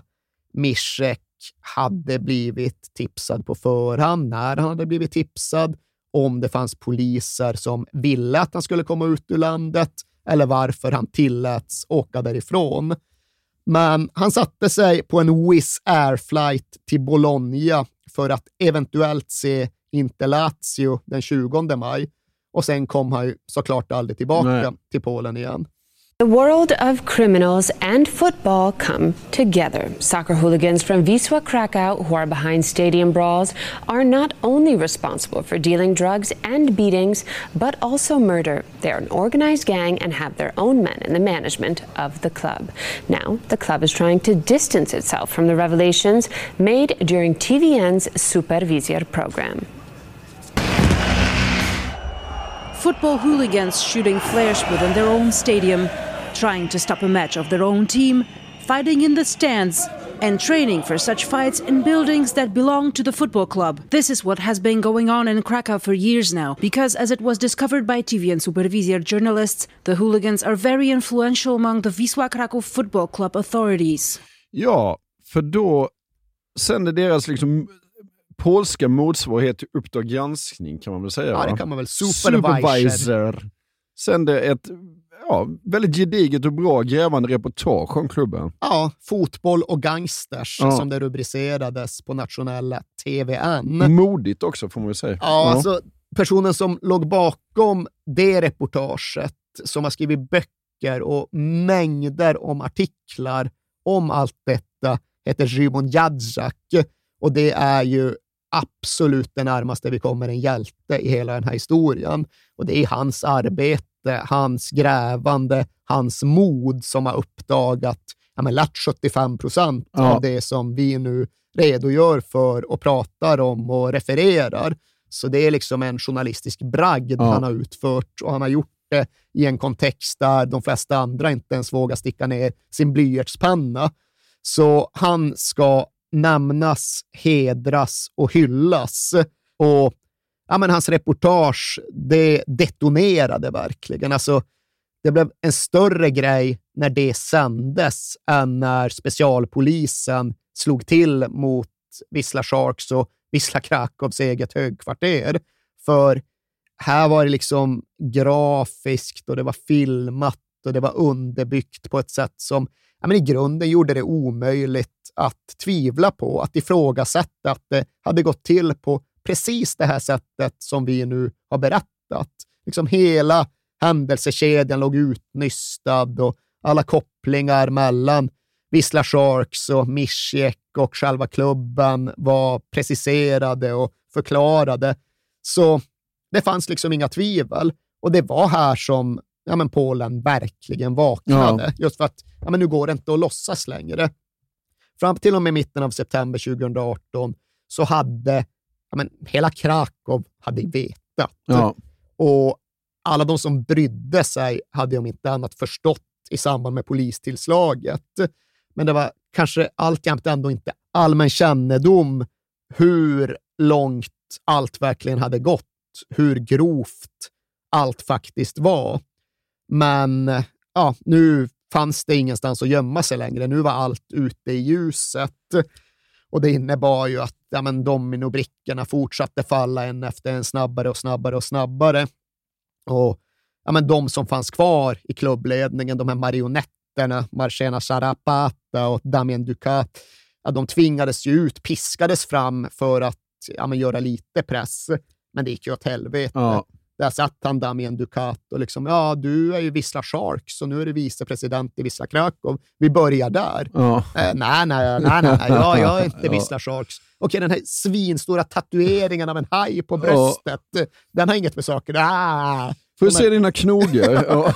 Mischek hade blivit tipsad på förhand, när han hade blivit tipsad, om det fanns poliser som ville att han skulle komma ut ur landet eller varför han tilläts åka därifrån. Men han satte sig på en Wizz Air flight till Bologna för att eventuellt se Inter Lazio den 20 maj och sen kom han ju såklart aldrig tillbaka Nej. till Polen igen. The world of criminals and football come together. Soccer hooligans from Wisła Krakow, who are behind stadium brawls, are not only responsible for dealing drugs and beatings, but also murder. They are an organized gang and have their own men in the management of the club. Now, the club is trying to distance itself from the revelations made during TVN's Supervisor program. Football hooligans shooting flares within their own stadium trying to stop a match of their own team, fighting in the stands, and training for such fights in buildings that belong to the football club. This is what has been going on in Krakow for years now, because as it was discovered by TV and Supervisor journalists, the hooligans are very influential among the Wisła Krakow Football Club authorities. Ja, för då sände deras liksom polska motsvarighet till Uppdrag granskning kan man väl säga? Ja, va? det kan man väl. Supervisor. Supervisor. Sen det ett ja, väldigt gediget och bra grävande reportage om klubben. Ja, fotboll och gangsters Ja. som det rubricerades på nationella TVN. Modigt också får man väl säga. Ja, alltså personen som låg bakom det reportaget, som har skrivit böcker och mängder om artiklar om allt detta, heter Szymon Jadzak. Och det är ju absolut det närmaste vi kommer en hjälte i hela den här historien. Och det är hans arbete, hans grävande, hans mod som har uppdagat ja, men lätt 75 procent Ja. av det som vi nu redogör för och pratar om och refererar. Så det är liksom en journalistisk bragd Ja. han har utfört och han har gjort det i en kontext där de flesta andra inte ens vågar sticka ner sin blyertspenna. Så han ska nämnas, hedras och hyllas. Och ja, men hans reportage, det detonerade verkligen. Alltså, det blev en större grej när det sändes än när specialpolisen slog till mot Wisla Sharks och Wisla Krakows eget högkvarter. För här var det liksom grafiskt och det var filmat och det var underbyggt på ett sätt som ja, men i grunden gjorde det omöjligt att tvivla på, att ifrågasätta att det hade gått till på precis det här sättet som vi nu har berättat. Liksom hela händelsekedjan låg utnystad och alla kopplingar mellan Wisla Sharks och Mischiek och själva klubben var preciserade och förklarade. Så det fanns liksom inga tvivel. Och det var här som ja, men Polen verkligen vaknade. Just för att ja, men nu går det inte att låtsas längre. Fram till och med mitten av september 2018 så hade ja, men hela Krakow hade vetat. Ja. Och alla de som brydde sig hade om inte annat förstått i samband med polistillslaget. Men det var kanske alltjämt ändå inte allmän kännedom hur långt allt verkligen hade gått, hur grovt allt faktiskt var. Men ja, nu fanns det ingenstans att gömma sig längre. Nu var allt ute i ljuset. Och det innebar ju att ja, men dominobrickorna fortsatte falla en efter en snabbare och snabbare och snabbare. Och ja, men de som fanns kvar i klubbledningen, de här marionetterna, Marcena Sarapata och Damien Ducat, ja, de tvingades ju ut, piskades fram för att ja, men göra lite press. Men det gick ju åt helvete. Ja. Där satt han Damien Ducat och liksom, ja, du är ju Wisla Sharks och nu är du vicepresident i Wisla Krakow. Vi börjar där. Ja. Eh, nej, nej, nej, nej, ja, jag är inte Ja. Wisla Sharks. Okej, den här svinstora tatueringen av en haj på bröstet, den har inget med saker ah, Får vi se dina knogar?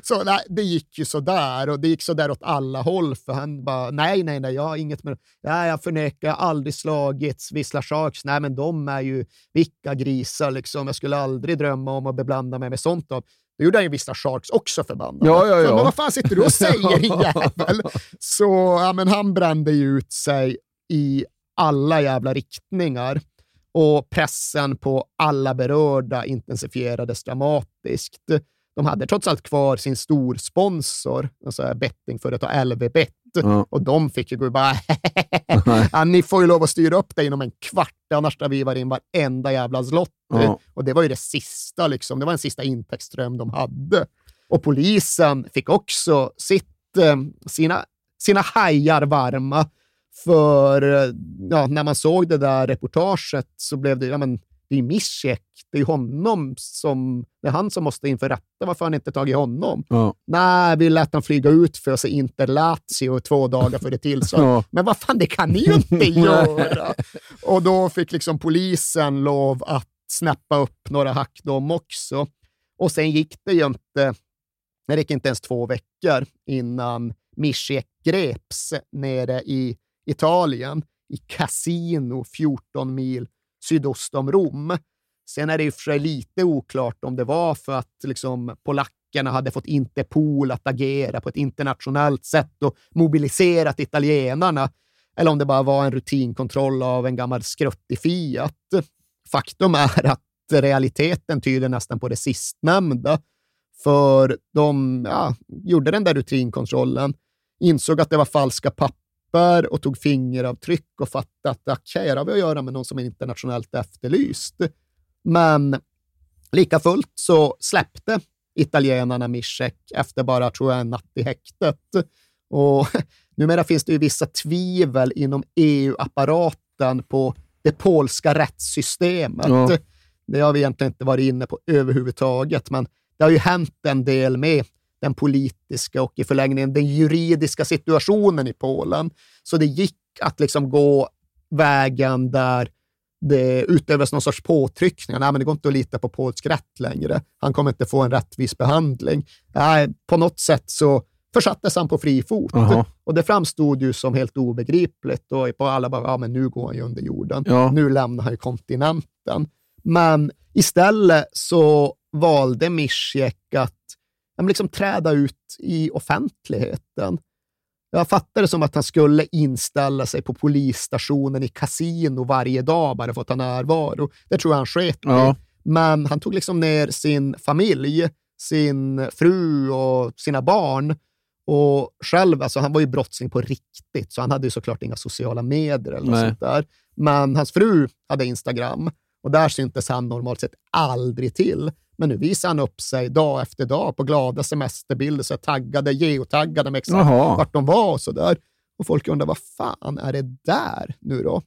Så nej, det gick ju sådär och det gick sådär åt alla håll för han bara, nej, nej, nej, jag har inget med Nej, jag förnekar, jag har aldrig slagits. Vissla Sharks, nej men de är ju vilka grisar liksom. Jag skulle aldrig drömma om att beblanda mig med sånt. Då Då gjorde han ju Vissla Sharks också förbannade. Ja, ja, ja. Så, Men vad fan sitter du och säger jävel? Så ja, men han brände ju ut sig i alla jävla riktningar och pressen på alla berörda intensifierades dramatiskt. De hade trots allt kvar sin storsponsor, alltså bettingföretag LV-bet, Ja. och de fick ju gå bara ja, ni får ju lov att styra upp det inom en kvart, annars drar vi var in varenda jävla slott. Ja. Och det var ju det sista, liksom. det var en sista intäktsström de hade. Och polisen fick också sitt, eh, sina, sina hajar varma. För ja, när man såg det där reportaget så blev det, ja men det är Mischek, det är honom som, det är han som måste inför rätta. Varför har han inte tagit honom? Ja. Nej, vi lät han flyga ut för se Inter Lazio två dagar före tillstånd. Ja. Men vad fan, det kan ni ju inte göra! Och då fick liksom polisen lov att snäppa upp några hack de också. Och sen gick det ju inte, det gick inte ens två veckor innan Mischek greps nere i Italien, i Casino 14 mil sydost om Rom. Sen är det ju för sig lite oklart om det var för att liksom, polackerna hade fått Interpol att agera på ett internationellt sätt och mobiliserat italienarna, eller om det bara var en rutinkontroll av en gammal skruttig Fiat. Faktum är att realiteten tyder nästan på det sistnämnda, för de ja, gjorde den där rutinkontrollen, insåg att det var falska papper papper och tog fingeravtryck och fattade att okej, här har vi att göra med någon som är internationellt efterlyst. Men lika fullt så släppte italienarna Mischek efter bara, tror jag, en natt i häktet. Och numera finns det ju vissa tvivel inom EU-apparaten på det polska rättssystemet. Ja. Det har vi egentligen inte varit inne på överhuvudtaget, men det har ju hänt en del med den politiska och i förlängningen den juridiska situationen i Polen. Så det gick att liksom gå vägen där det utövas någon sorts påtryckningar. Nej, men det går inte att lita på polsk rätt längre. Han kommer inte få en rättvis behandling. Nej, på något sätt så försattes han på fri fot. Aha. Och det framstod ju som helt obegripligt och på alla bara, ja men nu går han ju under jorden. Ja. Nu lämnar han ju kontinenten. Men istället så valde Mischek att liksom träda ut i offentligheten. Jag fattade det som att han skulle inställa sig på polisstationen i kasino varje dag bara för att ha närvaro. Det tror jag han sket ja. Men han tog liksom ner sin familj, sin fru och sina barn. Och själv, alltså han var ju brottsling på riktigt, så han hade ju såklart inga sociala medier eller något sånt där. Men hans fru hade Instagram och där syntes han normalt sett aldrig till. Men nu visar han upp sig dag efter dag på glada semesterbilder, så taggade, geotaggade med exakt Jaha. vart de var och så där. Och folk undrar, vad fan är det där nu då?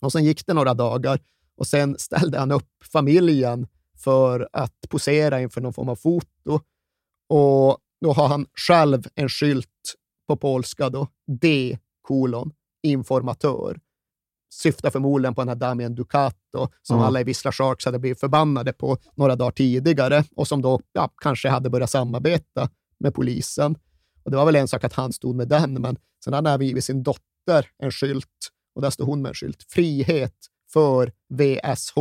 Och sen gick det några dagar och sen ställde han upp familjen för att posera inför någon form av foto. Och då har han själv en skylt på polska, då, D kolon informatör syftar förmodligen på den här Damien Ducato som mm. alla i Vissla Sharks hade blivit förbannade på några dagar tidigare och som då ja, kanske hade börjat samarbeta med polisen. Och Det var väl en sak att han stod med den, men sen hade han givit sin dotter en skylt och där stod hon med en skylt. Frihet för VSH.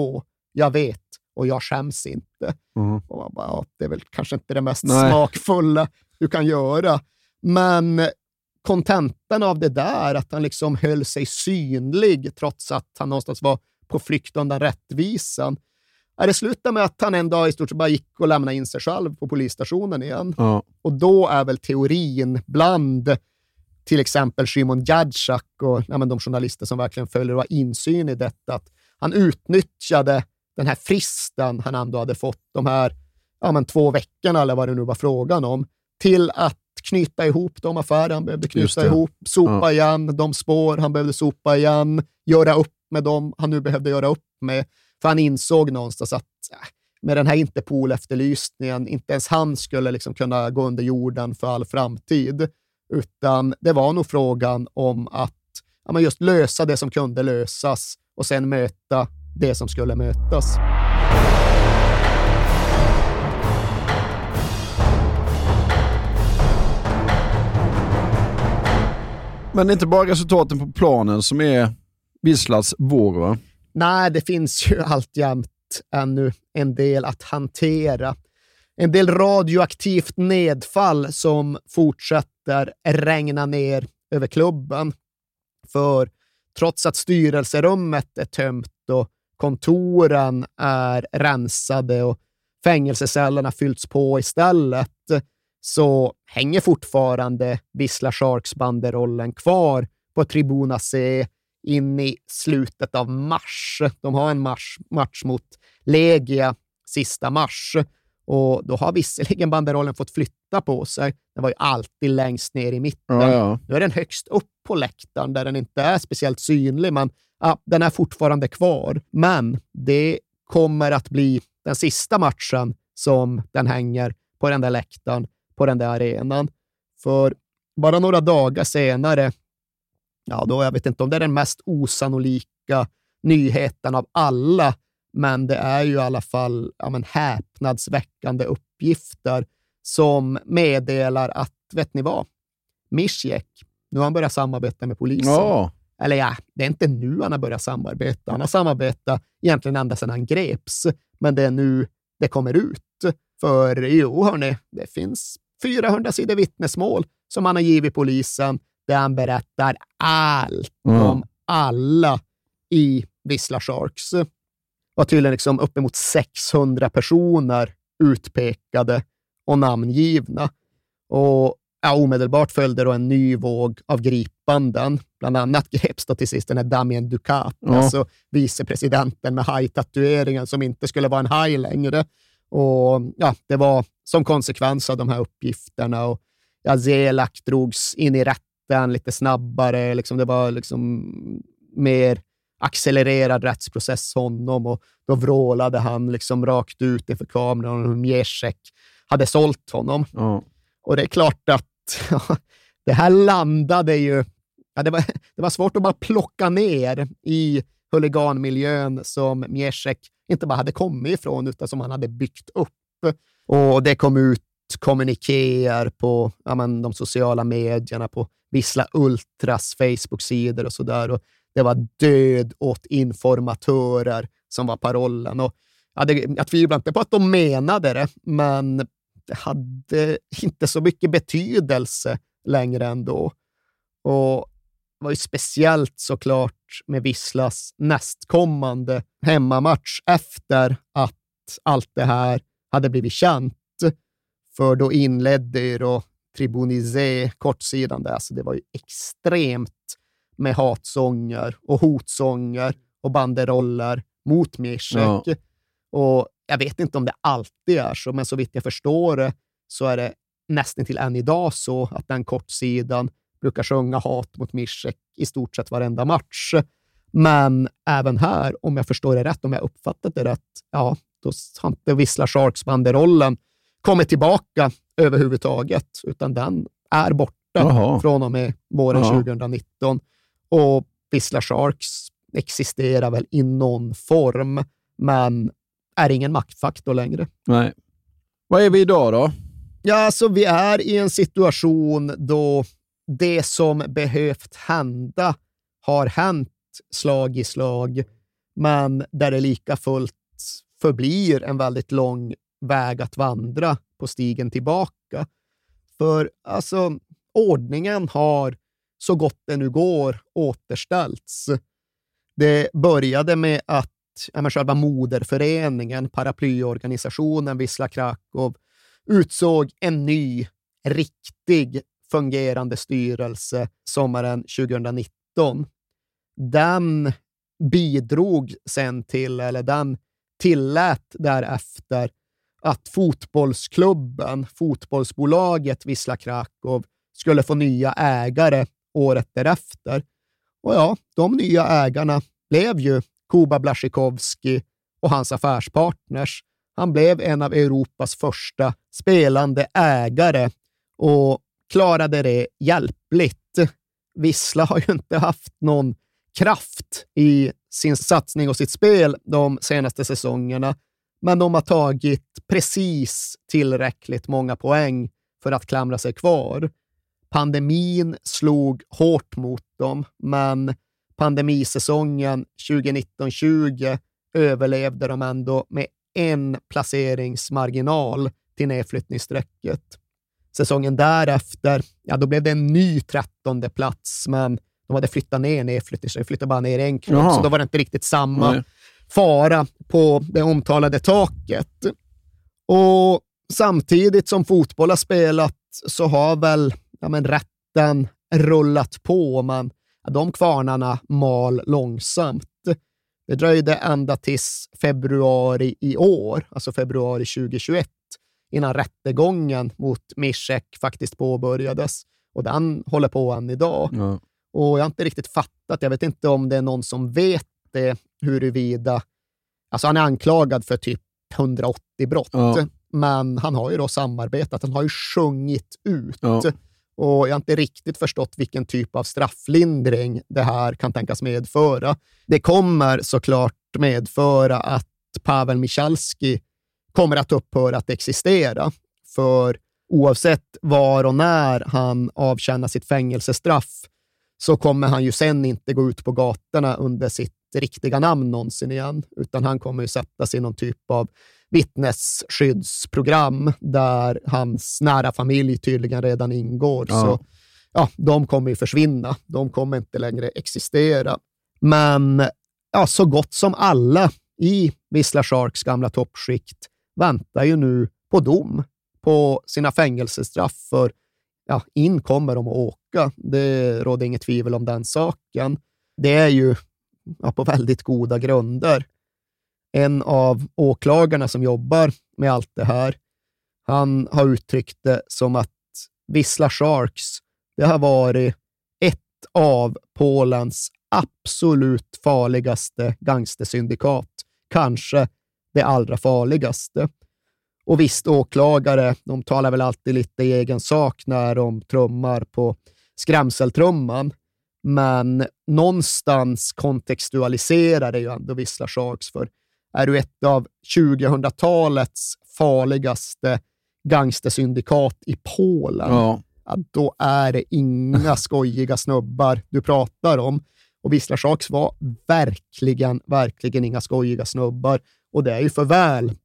Jag vet och jag skäms inte. Mm. Och man bara, ja, det är väl kanske inte det mest Nej. smakfulla du kan göra. Men kontentan av det där, att han liksom höll sig synlig trots att han någonstans var på flykt undan rättvisan. Det slutade med att han en dag i stort sett bara gick och lämnade in sig själv på polisstationen igen. Ja. Och då är väl teorin bland till exempel Szymon Jadczak och ja, de journalister som verkligen följer och har insyn i detta, att han utnyttjade den här fristen han ändå hade fått, de här ja, men två veckorna eller vad det nu var frågan om, till att knyta ihop de affärer han behövde knyta ihop, sopa ja. igen de spår han behövde sopa igen, göra upp med dem han nu behövde göra upp med. För han insåg någonstans att äh, med den här Interpol-efterlysningen, inte ens han skulle liksom kunna gå under jorden för all framtid, utan det var nog frågan om att ja, just lösa det som kunde lösas och sen möta det som skulle mötas. Men det är inte bara resultaten på planen som är Wislas vår, va? Nej, det finns ju alltjämt ännu en del att hantera. En del radioaktivt nedfall som fortsätter regna ner över klubben. För trots att styrelserummet är tömt och kontoren är rensade och fängelsecellerna fyllts på istället, så hänger fortfarande Vissla Sharks-banderollen kvar på Tribuna C in i slutet av mars. De har en mars, match mot Legia sista mars och då har visserligen banderollen fått flytta på sig. Den var ju alltid längst ner i mitten. Ja, ja. Nu är den högst upp på läktaren där den inte är speciellt synlig, men ja, den är fortfarande kvar. Men det kommer att bli den sista matchen som den hänger på den där läktaren på den där arenan. För bara några dagar senare, ja, då jag vet inte om det är den mest osannolika nyheten av alla, men det är ju i alla fall ja, men, häpnadsväckande uppgifter som meddelar att, vet ni vad? Mischek, nu har han börjat samarbeta med polisen. Ja. Eller ja, det är inte nu han har börjat samarbeta. Han har samarbetat egentligen ända sedan han greps, men det är nu det kommer ut. För jo, hörni, det finns 400 sidor vittnesmål som han har givit polisen, där han berättar allt mm. om alla i Vissla Sharks. Var tydligen liksom uppemot 600 personer utpekade och namngivna. Och ja, omedelbart följde då en ny våg av grip gripanden. Bland annat greps då till sist den här Damien Ducat, Ja. alltså vicepresidenten med hajtatueringen som inte skulle vara en haj längre. Och ja, Det var som konsekvens av de här uppgifterna. Och, ja, Zelak drogs in i rätten lite snabbare. Liksom, det var liksom mer accelererad rättsprocess honom och då vrålade han liksom rakt ut inför kameran hur Mieszek hade sålt honom. Ja. Och det är klart att det här landade ju... Ja, det, var, det var svårt att bara plocka ner i huliganmiljön som Mieszek inte bara hade kommit ifrån, utan som han hade byggt upp. Och det kom ut kommunikéer på ja, men, de sociala medierna, på Vissla Ultras Facebook-sidor och sådär. Det var död åt informatörer som var parollen. Och, ja, det, jag tvivlar inte på att de menade det, men det hade inte så mycket betydelse längre ändå. Och det var ju speciellt såklart med Visslas nästkommande hemmamatch efter att allt det här hade blivit känt. För då inledde ju då Tribunizé kortsidan där, så det var ju extremt med hatsånger och hotsånger och banderoller mot Mieszek. Ja. Och jag vet inte om det alltid är så, men så vitt jag förstår det så är det nästan till än idag så att den kortsidan brukar sjunga hat mot Mieszek i stort sett varenda match. Men även här, om jag förstår det rätt, om jag uppfattat det rätt, ja, har inte Vissla Sharks-banderollen kommit tillbaka överhuvudtaget, utan den är borta Jaha. från och med våren Ja. 2019. Och Vissla Sharks existerar väl i någon form, men är ingen maktfaktor längre. Nej. Vad är vi idag då? Ja, alltså vi är i en situation då det som behövt hända har hänt slag i slag, men där det lika fullt förblir en väldigt lång väg att vandra på stigen tillbaka. För alltså, ordningen har så gott det nu går återställts. Det började med att ja, själva moderföreningen, paraplyorganisationen Wisla Krakow, utsåg en ny, riktig, fungerande styrelse sommaren 2019. Den bidrog sen till, eller den tillät därefter att fotbollsklubben, fotbollsbolaget Wisla Krakow, skulle få nya ägare året därefter. Och ja, de nya ägarna blev ju Kuba Blaszczykowski och hans affärspartners. Han blev en av Europas första spelande ägare och klarade det hjälpligt. Vissla har ju inte haft någon kraft i sin satsning och sitt spel de senaste säsongerna, men de har tagit precis tillräckligt många poäng för att klamra sig kvar. Pandemin slog hårt mot dem, men pandemisäsongen 2019-20 överlevde de ändå med en placeringsmarginal till nedflyttningsstrecket. Säsongen därefter, ja, då blev det en ny trettonde plats, men de hade flyttat ner nedflyttningsstrecket, flyttade bara ner en klubb, Jaha. så då var det inte riktigt samma Nej. fara på det omtalade taket. Och samtidigt som fotboll har spelat så har väl ja, men rätten rullat på, men de kvarnarna mal långsamt. Det dröjde ända tills februari i år, alltså februari 2021, innan rättegången mot Miszek faktiskt påbörjades. Och den håller på än idag. Ja. Och jag har inte riktigt fattat, jag vet inte om det är någon som vet det, huruvida... Alltså han är anklagad för typ 180 brott, Ja. men han har ju då samarbetat, han har ju sjungit ut. Ja. Och jag har inte riktigt förstått vilken typ av strafflindring det här kan tänkas medföra. Det kommer såklart medföra att Pavel Michalski kommer att upphöra att existera. För oavsett var och när han avtjänar sitt fängelsestraff så kommer han ju sen inte gå ut på gatorna under sitt riktiga namn någonsin igen, utan han kommer ju sättas i någon typ av vittnesskyddsprogram där hans nära familj tydligen redan ingår. Ja. Så ja, de kommer ju försvinna. De kommer inte längre existera. Men ja, så gott som alla i Wisla Sharks gamla toppskikt väntar ju nu på dom på sina fängelsestraff för ja, in kommer de att åka. Det råder inget tvivel om den saken. Det är ju ja, på väldigt goda grunder. En av åklagarna som jobbar med allt det här, han har uttryckt det som att Vissla Sharks, det har varit ett av Polens absolut farligaste gangstersyndikat. Kanske det allra farligaste. Och visst, åklagare, de talar väl alltid lite i egen sak när de trummar på skrämseltrumman. Men någonstans kontextualiserar det ju ändå Vissla Sharks, för är du ett av 2000-talets farligaste gangstersyndikat i Polen, ja. Ja, då är det inga skojiga snubbar du pratar om. Och Vissla Sharks var verkligen, verkligen inga skojiga snubbar. Och det är ju för väl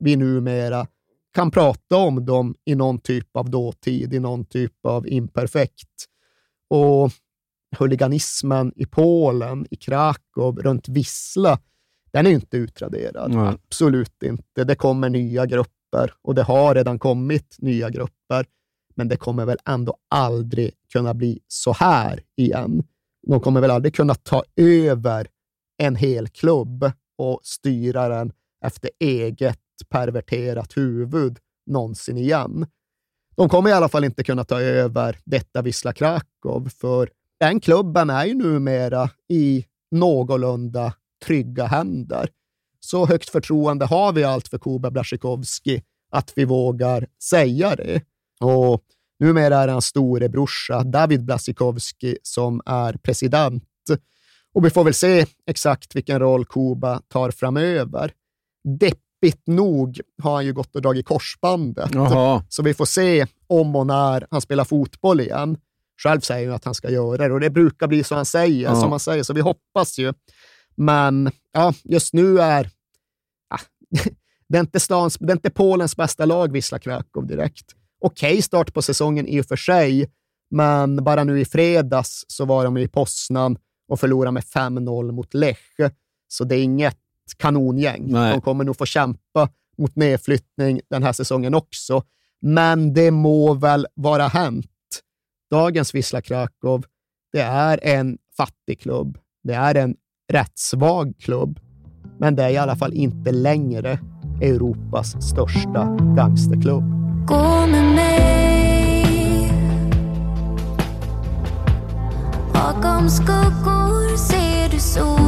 vi numera kan prata om dem i någon typ av dåtid, i någon typ av imperfekt. Och huliganismen i Polen, i Krakow, runt Vissla, den är inte utraderad. Nej. Absolut inte. Det kommer nya grupper och det har redan kommit nya grupper, men det kommer väl ändå aldrig kunna bli så här igen. De kommer väl aldrig kunna ta över en hel klubb och styra den efter eget perverterat huvud någonsin igen. De kommer i alla fall inte kunna ta över detta Wisla Krakow, för den klubben är ju numera i någorlunda trygga händer. Så högt förtroende har vi allt för Kuba Blasjikovski att vi vågar säga det. Och numera är det hans storebrorsa David Blasjikovski som är president. Och vi får väl se exakt vilken roll Kuba tar framöver. Deppigt nog har han ju gått och dragit korsbandet, Aha. så vi får se om och när han spelar fotboll igen. Själv säger han att han ska göra det och det brukar bli så han säger, ja. som han säger, så vi hoppas ju. Men ja, just nu är ja, det, är inte stans, det är inte Polens bästa lag, Wisla Krakow direkt. Okej okay, start på säsongen i och för sig, men bara nu i fredags så var de i Poznan och förlorade med 5-0 mot Lech. Så det är inget kanongäng. Nej. De kommer nog få kämpa mot nedflyttning den här säsongen också. Men det må väl vara hänt dagens Wisla Krakow, det är en fattig klubb. Det är en rätt svag klubb, men det är i alla fall inte längre Europas största gangsterklubb. Gå med mig Bakom skuggor ser du solen